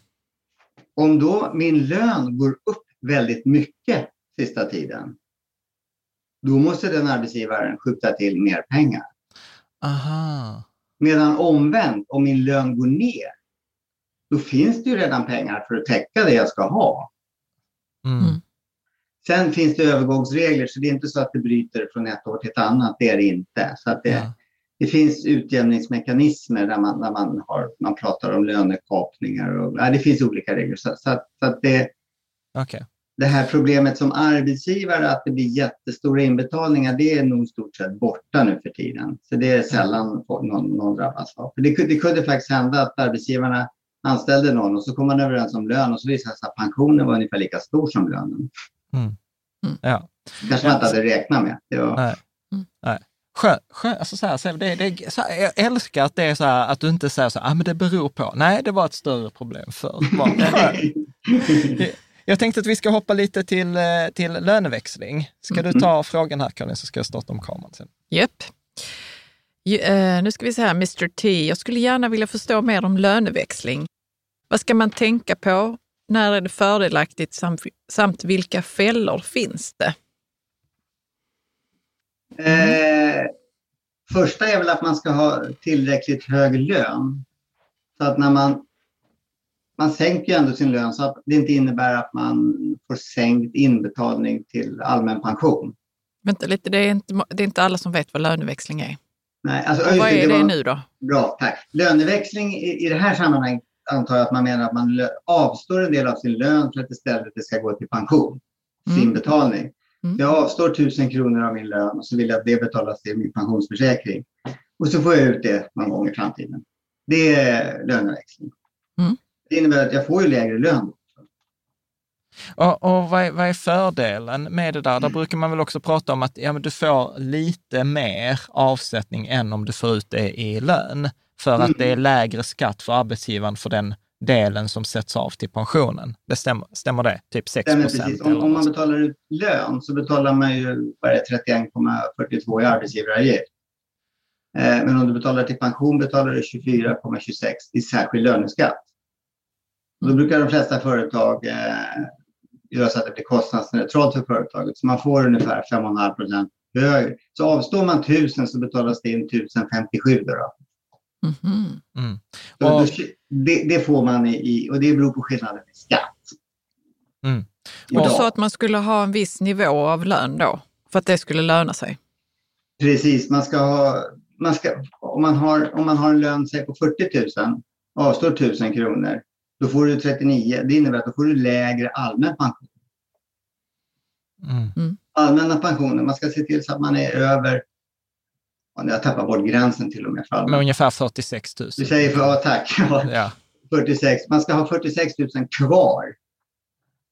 Om då min lön går upp väldigt mycket sista tiden. Då måste den arbetsgivaren skjuta till mer pengar. Aha. Medan omvänt, om min lön går ner, då finns det ju redan pengar för att täcka det jag ska ha. Mm. Mm. Sen finns det övergångsregler, så det är inte så att det bryter från ett år till ett annat. Det är det inte. Så att det, Ja. det finns utjämningsmekanismer där man, där man, har, man pratar om lönekapningar. Och, ja, det finns olika regler. Så, så, att, så att det, Okej. Det här problemet som arbetsgivare, att det blir jättestora inbetalningar, det är nog stort sett borta nu för tiden. Så det är sällan någon, någon drabbas av. För det, kunde- det kunde faktiskt hända att arbetsgivarna anställde någon och så kom man överens om lön och så visade det sig att pensionen var ungefär lika stor som lönen. Ja. kanske man inte hade räknat med. Det var, Nej. Mm. Nej. Skö, skö, alltså så här, så det, det, så här, jag älskar att det är så här, att du inte säger så här, ah, men det beror på. Nej, det var ett större problem förr. jag tänkte att vi ska hoppa lite till, eh, till löneväxling. Ska du ta frågan här Karin, så ska jag starta om kameran sen. Japp. Uh, nu ska vi se här, Mr T. Jag skulle gärna vilja förstå mer om löneväxling. Vad ska man tänka på? När är det fördelaktigt samt, samt vilka fällor finns det? Eh, första är väl att man ska ha tillräckligt hög lön. Så att när man, man sänker ju ändå sin lön så att det inte innebär att man får sänkt inbetalning till allmän pension. Vänta lite, det är inte, det är inte alla som vet vad löneväxling är. Nej, alltså, vad är det, det var, nu då? Bra, tack. Löneväxling i, i det här sammanhanget antar jag att man menar att man avstår en del av sin lön för att istället det ska gå till pension, mm. sin betalning. Mm. Jag avstår tusen kronor av min lön och så vill jag att det betalas till min pensionsförsäkring. Och så får jag ut det någon gång i framtiden. Det är löneväxling. Mm. Det innebär att jag får ju lägre lön. Och, och vad, är, vad, är, fördelen med det där? Mm. Där brukar man väl också prata om att ja, men du får lite mer avsättning än om du får ut det i lön. För mm. att det är lägre skatt för arbetsgivaren för den delen som sätts av till pensionen. Det stämmer, stämmer det? Typ 6 procent? Om, om man betalar ut lön så betalar man ju 31,42 i arbetsgivaravgift. Eh, men om du betalar till pension betalar du 24,26 i särskild löneskatt. Då brukar de flesta företag eh, göra så att det blir kostnadsneutralt för företaget. Så man får ungefär 5,5 procent högre. Så avstår man 1000 så betalas det in 1057 då. då. Mm-hmm. Mm. Och, det, det, får man i, och det beror på skillnaden i skatt. Mm. Och du sa att man skulle ha en viss nivå av lön då, för att det skulle löna sig? Precis, man ska ha, man ska, om, man har, om man har en lön säg på 40 000, avstår 1000 kronor, då får du 39. Det innebär att då får du lägre allmän pension. Mm. mm. Allmänna pensioner, man ska se till så att man är över jag tappar bort gränsen till och med. För Med ungefär 46 000. Du säger för, ja, tack. Ja. 46. Man ska ha 46 000 kvar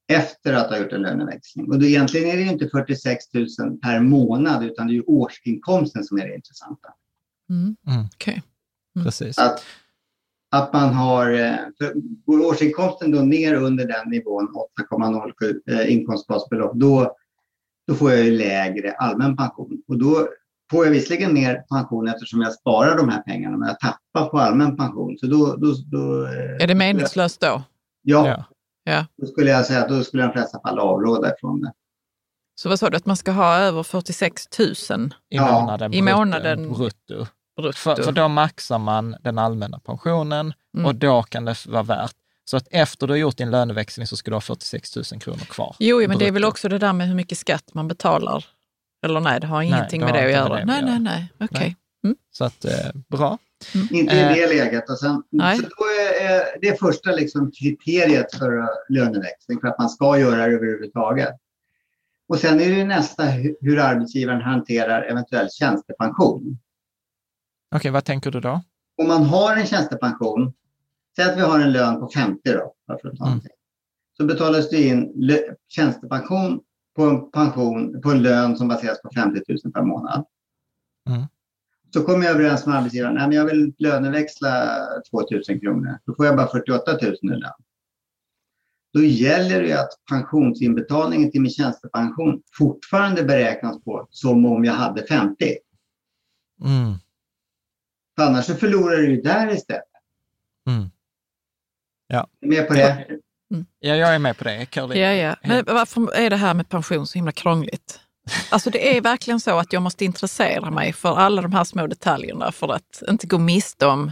efter att ha gjort en löneväxling. Och då egentligen är det inte 46 000 per månad utan det är årsinkomsten som är det intressanta. Mm. Mm. Okay. Mm. Precis. Att, att man har, eh, går årsinkomsten då ner under den nivån, 8,07 eh, inkomstbasbelopp, då, då får jag ju lägre allmän pension. Och då får jag visserligen mer pension eftersom jag sparar de här pengarna, men jag tappar på allmän pension. Så då, då, då eh, är det meningslöst då? Ja. ja. Då skulle jag säga att då skulle de flesta fall avråda ifrån det. Så vad sa du, att man ska ha över 46 000 i månaden, i månaden brutto? Brutto. För, för, då maxar man den allmänna pensionen mm. och då kan det vara värt så att efter du har gjort din löneväxling så ska du ha 46 000 kronor kvar. Jo, men brutto. det är väl också det där med hur mycket skatt man betalar eller nej, det har ingenting nej, det med det att göra? Det nej, nej, nej, okej. Okay. Mm. Så att, eh, bra. Mm. Inte i det eh, läget. Och sen, nej. Så då är, är det första liksom kriteriet för löneväxling, för att man ska göra det överhuvudtaget. Och sen är det nästa hur arbetsgivaren hanterar eventuell tjänstepension. Okej, okay, vad tänker du då? Om man har en tjänstepension, säg att vi har en lön på 50 då, för att ta mm. så betalas det in tjänstepension på en pension, på en lön som baseras på 50 000 per månad. Mm. Så kommer jag överens med arbetsgivaren, nej men jag vill löneväxla 2 000 kronor. Då får jag bara 48 000 i lön. Då gäller det att pensionsinbetalningen till min tjänstepension fortfarande beräknas på som om jag hade 50. Mm. För annars så förlorar du ju där istället. Mm. Ja. Är med på det? Mm. Ja, jag är med på det. Caroline. Ja, ja. Men varför är det här med pension så himla krångligt? Alltså det är verkligen så att jag måste intressera mig för alla de här små detaljerna för att inte gå miste om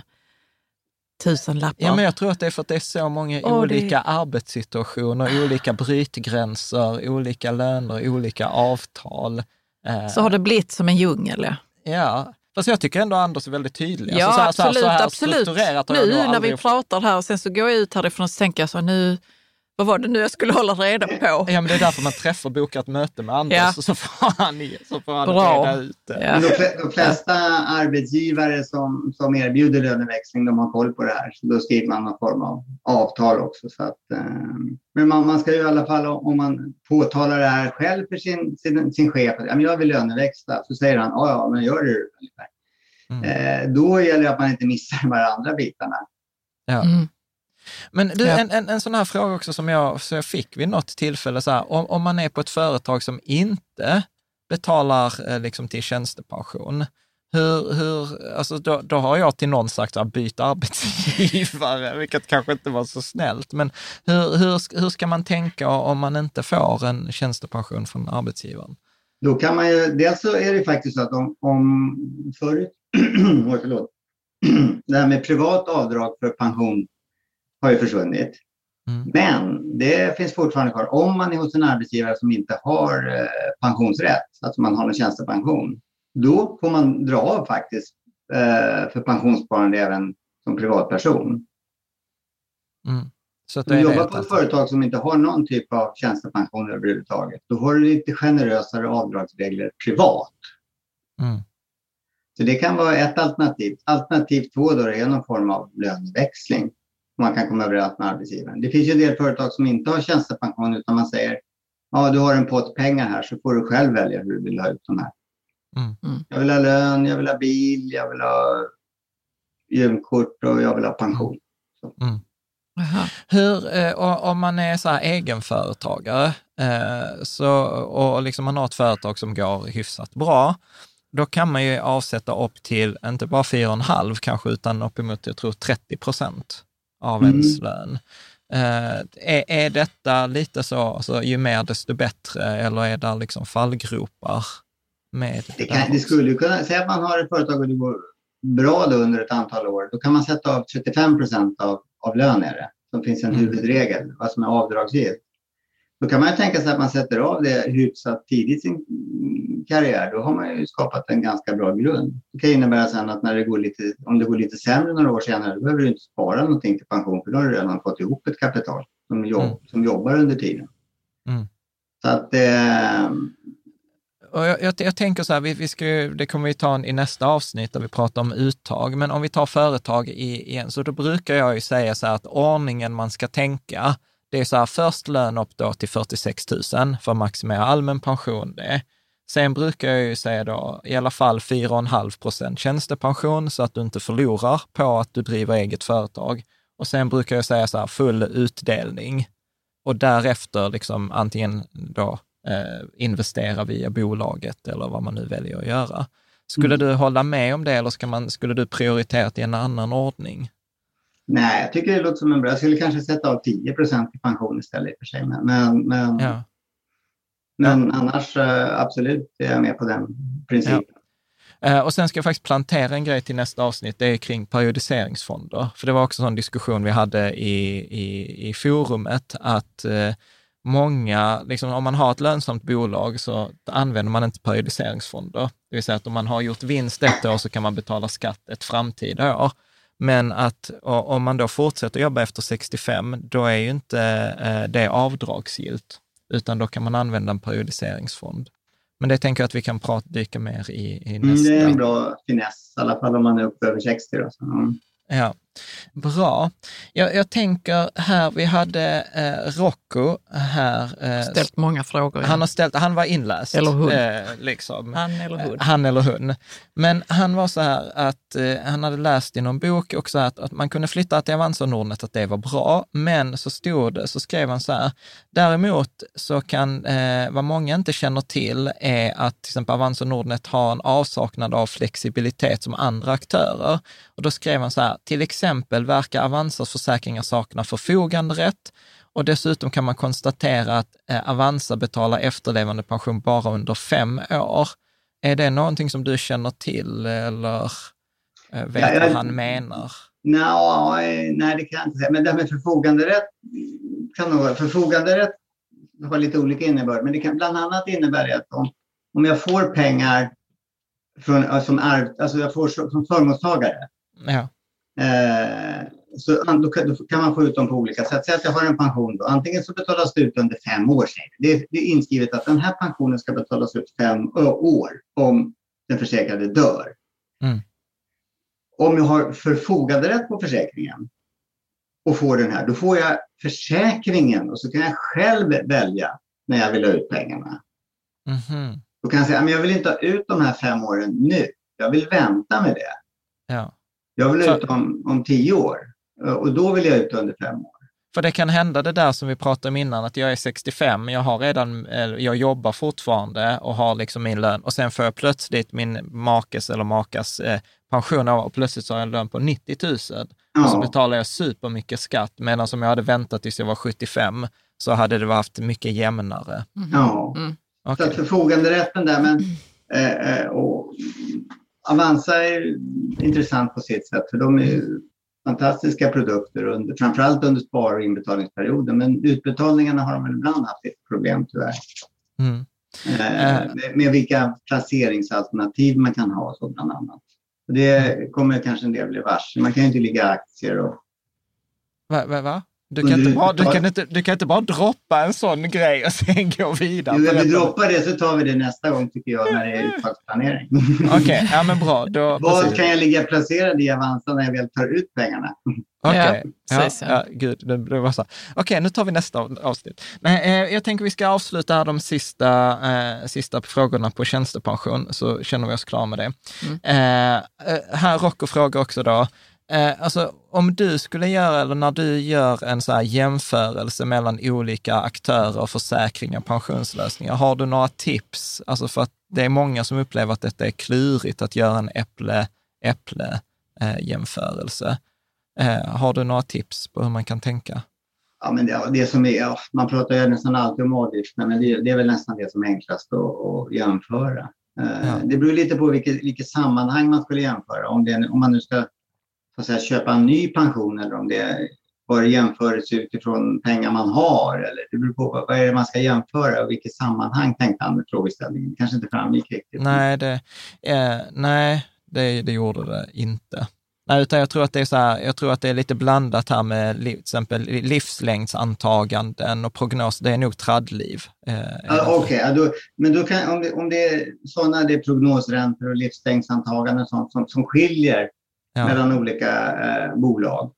tusen lappar. Ja, men jag tror att det är för att det är så många oh, olika det... arbetssituationer, olika brytgränser, olika löner, olika avtal. Så har det blivit som en djungel, ja. Fast jag tycker ändå Anders är väldigt tydlig. Ja, alltså, så här, absolut. Så här, så här absolut. Nu när vi pratar här och sen så går jag ut härifrån och så tänker jag så nu vad var det nu jag skulle hålla reda på? Ja, men det är därför man träffar och bokar ett möte med Anders Ja. så får han, så får han Bra. reda ut det. Ja. De, de flesta arbetsgivare som, som erbjuder löneväxling, de har koll på det här. Så då skriver man någon form av avtal också. Så att, eh, men man, man ska ju i alla fall, om man påtalar det här själv för sin, sin, sin chef, att "Ja, men jag vill löneväxla, så säger han, ja, ja, men gör det du." ungefär. Mm. Eh, då gäller det att man inte missar de här andra bitarna. Ja. Mm. Men du, Ja. en, en, en sån här fråga också som jag, så jag fick vid något tillfälle, så här, om, om man är på ett företag som inte betalar eh, liksom till tjänstepension, hur, hur, alltså då, då har jag till någon sagt att byta arbetsgivare, vilket kanske inte var så snällt. Men hur, hur, hur ska man tänka om man inte får en tjänstepension från arbetsgivaren? Då kan man ju, dels så är det faktiskt så att om, om förut, förlåt, det här med privat avdrag för pension har ju försvunnit. Mm. Men det finns fortfarande kvar. Om man är hos en arbetsgivare som inte har eh, pensionsrätt, alltså man har en tjänstepension, då får man dra av faktiskt eh, för pensionssparande även som privatperson. Mm. Så du jobbar på ett företag som inte har någon typ av tjänstepension överhuvudtaget, då har du lite generösare avdragsregler privat. Mm. Så det kan vara ett alternativ. Alternativ två då är någon form av löneväxling. Man kan komma överens med arbetsgivaren. Det finns ju en del företag som inte har tjänstepension utan man säger ja, du har en pott pengar här så får du själv välja hur du vill ha ut de här. Mm. Mm. Jag vill ha lön, jag vill ha bil, jag vill ha gymkort och jag vill ha pension. Jaha. Hur, eh, och- om man är så här egenföretagare eh, så, och liksom man har ett företag som går hyfsat bra, då kan man ju avsätta upp till, inte bara 4,5 kanske, utan uppemot, jag tror 30 procent av Mm. ens lön. Eh, är, är detta lite så, alltså, ju mer desto bättre, eller är det liksom fallgropar med Det, kan, det skulle ju kunna, säga att man har ett företag och det går bra under ett antal år, då kan man sätta av 35 procent av, av lön är det, som finns en Mm. huvudregel, vad som är avdragsgillt. Då kan man ju tänka sig att man sätter av det hyfsat tidigt i sin karriär. Då har man ju skapat en ganska bra grund. Det kan innebära sen att när det går lite, om det går lite sämre några år senare, då behöver du inte spara någonting till pension, för då har du redan fått ihop ett kapital som, jobb, Mm. som jobbar under tiden. Mm. Så att eh, jag, jag, jag tänker så här, vi, vi ska, det kommer vi ta en, i nästa avsnitt där vi pratar om uttag, men om vi tar företag i, igen, så då brukar jag ju säga så här att ordningen man ska tänka, det är så här, först lön upp då till 46 000 för att maximera allmän pension. Det. Sen brukar jag ju säga då i alla fall 4,5 procent tjänstepension så att du inte förlorar på att du driver eget företag. Och sen brukar jag säga så här, full utdelning. Och därefter liksom antingen då eh, investera via bolaget eller vad man nu väljer att göra. Skulle Mm. du hålla med om det eller ska man, skulle du prioritera i en annan ordning? Nej, jag tycker det låter som en bra. Jag skulle kanske sätta av 10 procent i pension istället i och för sig. Men, men, men, Ja. men annars eh, absolut är jag med på den principen. Eh, Och sen ska jag faktiskt plantera en grej till nästa avsnitt, det är kring periodiseringsfonder. För det var också en diskussion vi hade i, i, i forumet, att eh, många, liksom, om man har ett lönsamt bolag så använder man inte periodiseringsfonder. Det vill säga att om man har gjort vinst ett år så kan man betala skatt ett framtida år. Men att om man då fortsätter jobba efter 65, då är ju inte eh, det avdragsgillt, utan då kan man använda en periodiseringsfond. Men det tänker jag att vi kan prata, dyka mer i, i Mm, nästa. det är en bra finess, i alla fall om man är uppe över 60. Då. Så, mm. Ja, bra. Jag, jag tänker här, vi hade eh, Rocco här. Eh, Ställt många frågor. han har ställt, han var inläst. Eller hon. Eh, liksom. Han eller hon. Han eller hon. Men han var så här att eh, han hade läst i någon bok också att, att man kunde flytta till Avanza och Nordnet, att det var bra. Men så stod det, så skrev han så här, däremot så kan, eh, vad många inte känner till är att till exempel Avanza och Nordnet har en avsaknad av flexibilitet som andra aktörer. Och då skrev han så här, till exempel verkar Avanzas försäkringar sakna förfoganderätt och dessutom kan man konstatera att eh, Avanza betalar efterlevande pension bara under fem år. Är det någonting som du känner till eller eh, vet Ja, jag- vad han menar? Nå, eh, nej, det kan jag inte säga. Men det här med förfoganderätt kan nog vara. Förfoganderätt har lite olika innebörd, men det kan bland annat innebära att om, om jag får pengar från, som arv, alltså jag får som som förmånstagare Ja, eh, så då kan, då kan man få ut dem på olika sätt. Säg att jag har en pension. Då. Antingen så betalas det ut under fem år. Det är, det är inskrivet att den här pensionen ska betalas ut fem år om den försäkrade dör. Mm. Om jag har förfoganderätt på försäkringen och får den här, då får jag försäkringen och så kan jag själv välja när jag vill ha ut pengarna. Mm. Då kan jag säga, att jag vill inte ha ut de här fem åren nu. Jag vill vänta med det. Ja. Jag vill ut om, om tio år och då vill jag ut under fem år. För det kan hända det där som vi pratade om innan, att jag är 65, jag har redan, jag jobbar fortfarande och har liksom min lön och sen får jag plötsligt min makes eller makas eh, pension och plötsligt så har jag en lön på 90 000. Ja. Och så betalar jag supermycket skatt, medan om jag hade väntat tills jag var 75 så hade det varit mycket jämnare. Mm. Ja, mm. Okay. så att förfoganderätten där, men eh, eh, och Avanza är intressant på sitt sätt, för de är fantastiska produkter, under, framförallt under spar och inbetalningsperioden. Men utbetalningarna har de väl ibland haft lite problem tyvärr. Mm. Eh, eh, med, med, vilka placeringsalternativ man kan ha så bland annat. Och det kommer kanske en del bli varse. Man kan ju inte ligga aktier och... Va? va, va? Du kan, inte bara, du, kan inte, du kan inte bara droppa en sån grej och sen gå vidare. Jo, vi droppar det så tar vi det nästa gång tycker jag när det är uttagsplanering. Okej, okay, ja men bra. Då, Vad precis. kan jag ligga placerad i Avanza när jag väl tar ut pengarna? Okej, okay. ja, ja, ja, gud, det, det var så. Okej, okay, nu tar vi nästa avsnitt. Men, eh, jag tänker vi ska avsluta här de sista, eh, sista frågorna på tjänstepension, så känner vi oss klara med det. Mm. Eh, eh här Rocco frågar också då, Eh, alltså om du skulle göra, eller när du gör en så jämförelse mellan olika aktörer, försäkringar, pensionslösningar, har du några tips? Alltså för att det är många som upplever att detta är klurigt att göra en äpple-äpple-jämförelse. Eh, har du några tips på hur man kan tänka? Ja, men det, det som är, man pratar ju nästan alltid om avgifterna, men det, det, är väl nästan det som är enklast att, att jämföra. Eh, ja. Det beror lite på vilket, vilket sammanhang man skulle jämföra. Om, det, om man nu ska så säga, köpa en ny pension eller om det var jämförelse utifrån pengar man har. Eller det beror på vad är det man ska jämföra och vilket sammanhang tänkte han med frågeställningen. Det kanske inte framgick riktigt. Nej, det, eh, nej det, det gjorde det inte. Nej, utan jag tror att det är så här, jag tror att det är lite blandat här med till exempel livslängdsantaganden och prognoser. Det är nog traddliv. Eh, ah, Okej, okay. men då kan, om, det, om det är sådana det är prognosräntor och livslängdsantaganden sånt som, som skiljer ja. mellan olika eh, bolag.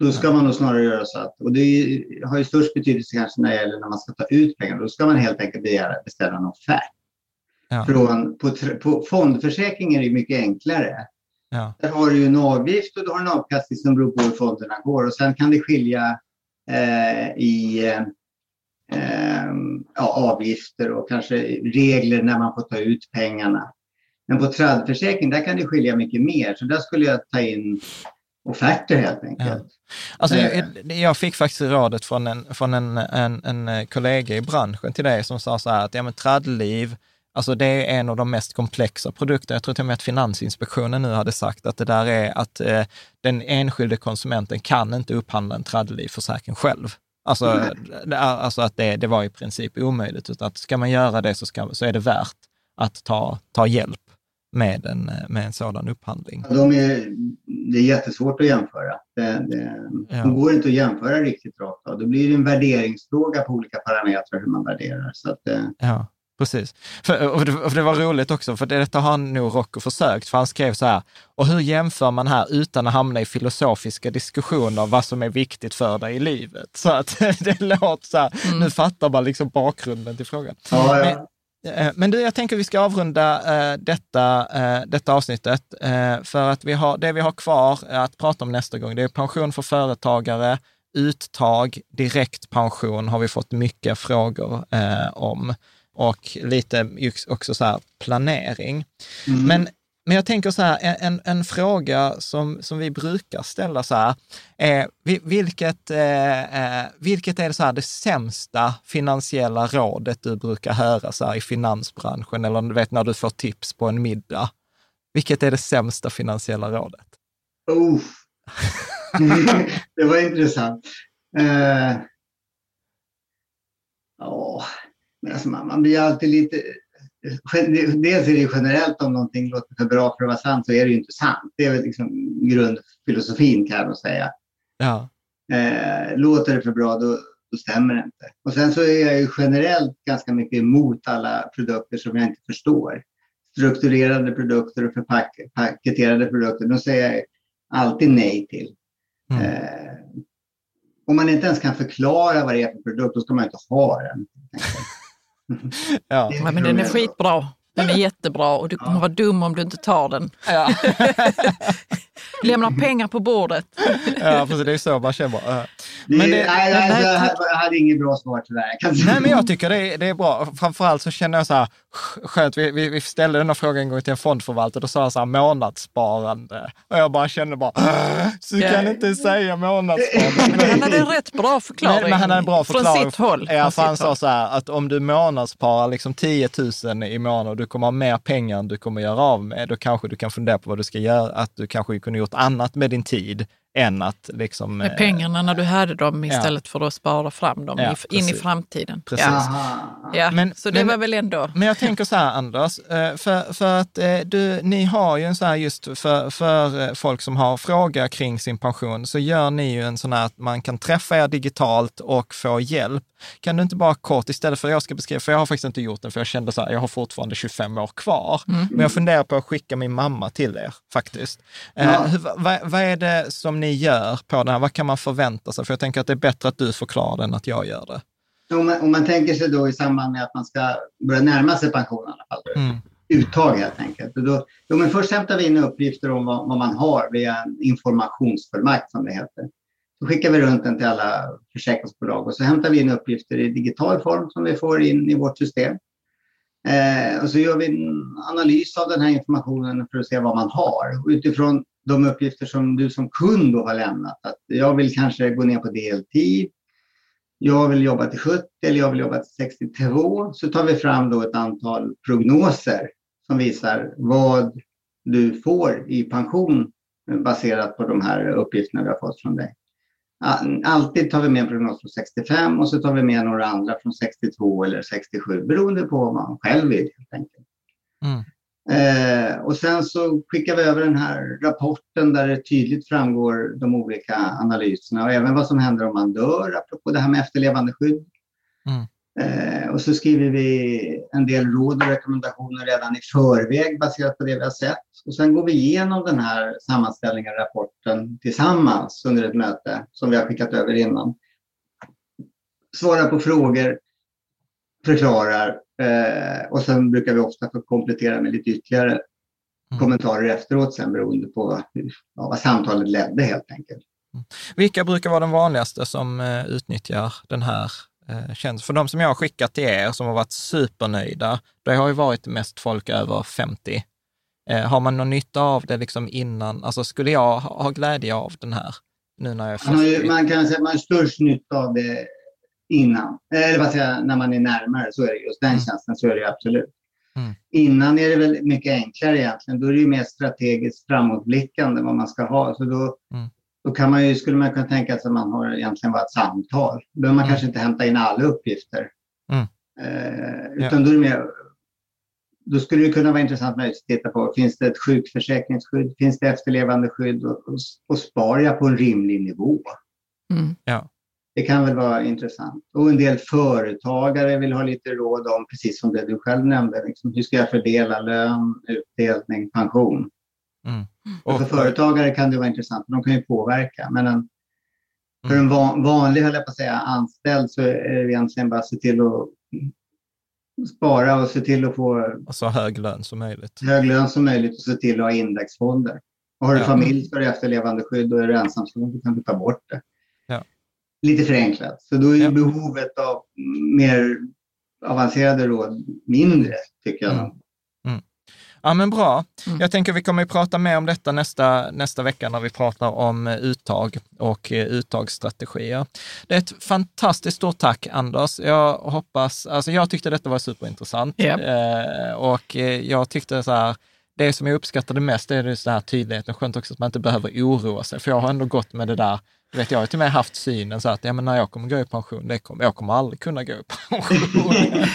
Då ska man nog snarare göra så att, och det har ju störst betydelse kanske när det gäller när man ska ta ut pengar, då ska man helt enkelt begära, beställa en offert. Ja. Från, på, på fondförsäkring är det mycket enklare. Ja. Där har du en avgift och du har en avkastning som beror på hur fonderna går och sen kan det skilja eh, i eh, ja, avgifter och kanske regler när man får ta ut pengarna. Men på tradförsäkring, där kan det skilja mycket mer. Så där skulle jag ta in offerter helt enkelt. Ja. Alltså, jag, jag, fick faktiskt rådet från, en, från en, en, en kollega i branschen till dig som sa så här att ja, men tradliv, Alltså det är en av de mest komplexa produkterna. Jag tror till och med att Finansinspektionen nu hade sagt att det där är att eh, den enskilde konsumenten kan inte upphandla en tradlivförsäkring själv. Alltså, mm. alltså att det, det var i princip omöjligt, utan att ska man göra det så, ska, så är det värt att ta, ta hjälp med en, med en sådan upphandling? De är, det är jättesvårt att jämföra. Det, det, ja. De går inte att jämföra riktigt rakt av. Då blir det en värderingsfråga på olika parametrar hur man värderar. Så att, ja. Precis. För, och, det, och, det, var roligt också, för detta har nog Rocco försökt, för han skrev så här, och hur jämför man här utan att hamna i filosofiska diskussioner vad som är viktigt för dig i livet? Så att det låter så här, mm. nu fattar man liksom bakgrunden till frågan. Ja, ja. Men, Eh, men du, jag tänker vi ska avrunda eh, detta, eh, detta avsnittet, eh, för att vi har, det vi har kvar att prata om nästa gång, det är pension för företagare, uttag, direktpension har vi fått mycket frågor eh, om och lite också så planering. Mm. Men men jag tänker så här, en, en fråga som, som vi brukar ställa så här, är vilket, eh, eh, vilket är det, så här, det sämsta finansiella rådet du brukar höra så här, i finansbranschen eller du vet när du får tips på en middag? Vilket är det sämsta finansiella rådet? Oh. det var intressant. Uh, oh. alltså man, man blir alltid lite dels är det generellt om någonting låter för bra för att vara sant så är det ju inte sant. Det är väl liksom grundfilosofin kan jag säga. Ja. Eh, låter det för bra, då, då stämmer det inte. Och sen så är jag ju generellt ganska mycket emot alla produkter som jag inte förstår. Strukturerade produkter och förpaketerade produkter, de säger jag alltid nej till. Mm. Eh, om man inte ens kan förklara vad det är för produkt, då ska man inte ha den ja. ja. men den är skitbra. Den är jättebra och du kommer vara dum om du inte tar den. Ja. Lämnar pengar på bordet. ja, precis. Det är så man känner. Men det, nej, nej, nej, jag hade inget bra svar tyvärr. Nej, men jag tycker det är, det är bra. Framförallt så känner jag så här, skönt, vi, vi, vi ställde den här frågan en gång till en fondförvaltare, då sa han så här månadssparande. Och jag bara kände bara, så kan yeah. inte säga månadssparande. Men han hade en rätt bra förklaring. Men, men han hade en bra förklaring. Från sitt håll. Ja, för han sa så här, att om du månadssparar liksom 10 000 i månaden och du kommer ha mer pengar än du kommer göra av med, då kanske du kan fundera på vad du ska göra, att du kanske kunde gjort annat med din tid än att liksom... Med pengarna när du hade dem istället ja. för att spara fram dem ja, in i framtiden. Precis. Ja. ja. Men, så det men, var väl ändå... Men jag tänker så här, Anders, eh, för, för att eh, du, ni har ju en sån här just för, för eh, folk som har frågor kring sin pension, så gör ni ju en sån här att man kan träffa er digitalt och få hjälp. Kan du inte bara kort, istället för att jag ska beskriva, för jag har faktiskt inte gjort den, för jag kände så här, jag har fortfarande 25 år kvar. Mm. Men jag funderar på att skicka min mamma till er faktiskt. Ja. hur, vad, vad är det som ni gör på den här? Vad kan man förvänta sig? För jag tänker att det är bättre att du förklarar det än att jag gör det. Om man, om man tänker sig då i samband med att man ska börja närma sig pension i alla fall. Mm. Uttag helt enkelt. Då, då, men först hämtar vi in uppgifter om vad, vad, man har via en informationsfullmakt som det heter. Så skickar vi runt den till alla försäkringsbolag och så hämtar vi in uppgifter i digital form som vi får in i vårt system. Eh, och så gör vi en analys av den här informationen för att se vad man har. Och utifrån de uppgifter som du som kund då har lämnat. Att jag vill kanske gå ner på deltid. Jag vill jobba till 70 eller jag vill jobba till 62. Så tar vi fram då ett antal prognoser som visar vad du får i pension baserat på de här uppgifterna vi har fått från dig. Alltid tar vi med en prognos från 65 och så tar vi med några andra från 62 eller 67 beroende på vad man själv vill helt enkelt. Mm. Eh, och sen så skickar vi över den här rapporten där det tydligt framgår de olika analyserna och även vad som händer om man dör, apropå det här med efterlevandeskydd. Mm. Eh, och så skriver vi en del råd och rekommendationer redan i förväg baserat på det vi har sett. Och sen går vi igenom den här sammanställningen, rapporten tillsammans under ett möte som vi har skickat över innan. Svarar på frågor, förklarar Eh, och sen brukar vi ofta få komplettera med lite ytterligare mm. kommentarer efteråt sen beroende på ja, vad samtalet ledde helt enkelt. Mm. Vilka brukar vara de vanligaste som eh, utnyttjar den här eh, tjänsten? För de som jag har skickat till er som har varit supernöjda, det har ju varit mest folk över 50. Eh, har man någon nytta av det liksom innan? Alltså skulle jag ha, glädje av den här? Nu när jag är man, man kan säga att man har störst nytta av det innan. Eller vad säger jag, när man är närmare så är det just den mm. tjänsten så är det absolut. Mm. Innan är det väl mycket enklare egentligen. Då är det ju mer strategiskt framåtblickande vad man ska ha. Så då, mm. då kan man ju, skulle man kunna tänka sig att man har egentligen bara ett samtal. Då behöver man mm. kanske inte hämta in alla uppgifter. Mm. Eh, utan ja. då är det mer då skulle det kunna vara intressant att titta på, finns det ett sjukförsäkringsskydd? Finns det efterlevandeskydd? Och, och, och sparar jag på en rimlig nivå? Mm. Ja. Det kan väl vara intressant. Och en del företagare vill ha lite råd om, precis som det du själv nämnde, liksom, hur ska jag fördela lön, utdelning, pension? Mm. Och för företagare kan det vara intressant, de kan ju påverka. Men en, för en van, vanlig, höll jag på att säga, anställd så är det egentligen bara att se till att spara och se till att få så hög lön som möjligt. Hög lön som möjligt och se till att ha indexfonder. Och har du ja. familj så är det efterlevandeskydd och är du ensamstående kan du ta bort det lite förenklat. Så då är ja. behovet av mer avancerade råd mindre, tycker jag. Mm. Mm. Ja, men bra. Mm. Jag tänker vi kommer att prata mer om detta nästa, nästa vecka när vi pratar om uttag och eh, uttagsstrategier. Det är ett fantastiskt stort tack, Anders. Jag hoppas, alltså jag tyckte detta var superintressant yep. eh, och eh, jag tyckte så här, det som jag uppskattade mest är just den här tydligheten. Skönt också att man inte behöver oroa sig, för jag har ändå gått med det där vet, jag har till och med haft synen så att ja, men när jag kommer gå i pension, det kommer, jag kommer aldrig kunna gå i pension.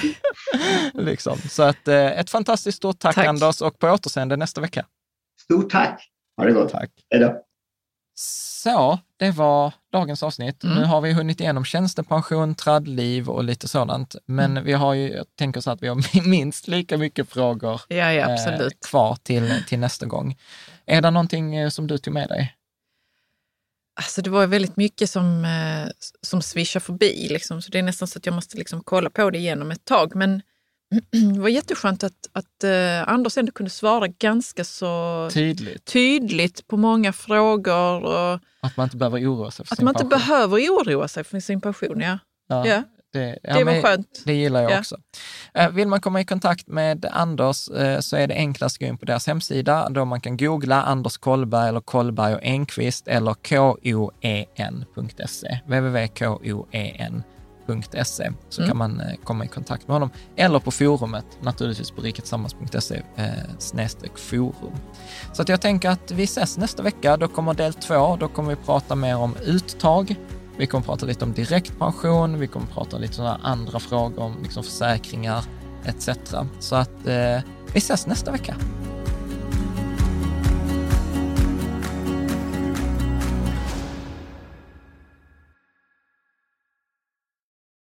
liksom. Så att, eh, ett fantastiskt stort tack, tack, Anders och på återseende nästa vecka. Stort tack! Ha det gott! Tack! Hej då! Så, det var dagens avsnitt. Mm. Nu har vi hunnit igenom tjänstepension, traddliv och lite sådant. Men Mm. vi har ju, jag tänker så att vi har minst lika mycket frågor Ja, ja, eh, kvar till, till nästa gång. Är det någonting eh, som du tog med dig? Alltså det var väldigt mycket som, eh, som svischar förbi, liksom. så det är nästan så att jag måste liksom kolla på det igenom ett tag. Men det var jätteskönt att, att eh, Anders ändå kunde svara ganska så Tydligt. tydligt på många frågor och Att man inte behöver oroa sig för att sin man inte behöver oroa sig för sin pension. Ja, Ja, ja. Det, ja, det var men skönt. Det gillar jag Ja. också. Eh, Vill man komma i kontakt med Anders eh, så är det enklast att gå in på deras hemsida då man kan googla Anders Kollberg eller Kollberg och Enqvist eller koen.se, www.koen.se så Mm. kan man komma i kontakt med honom. Eller på forumet, naturligtvis på riketsammans.se eh, snedstreck forum. Så att jag tänker att vi ses nästa vecka. Då kommer del två. Då kommer vi prata mer om uttag. Vi kommer prata lite om direktpension. Vi kommer prata lite sådana andra frågor om liksom försäkringar etc. Så att eh, vi ses nästa vecka.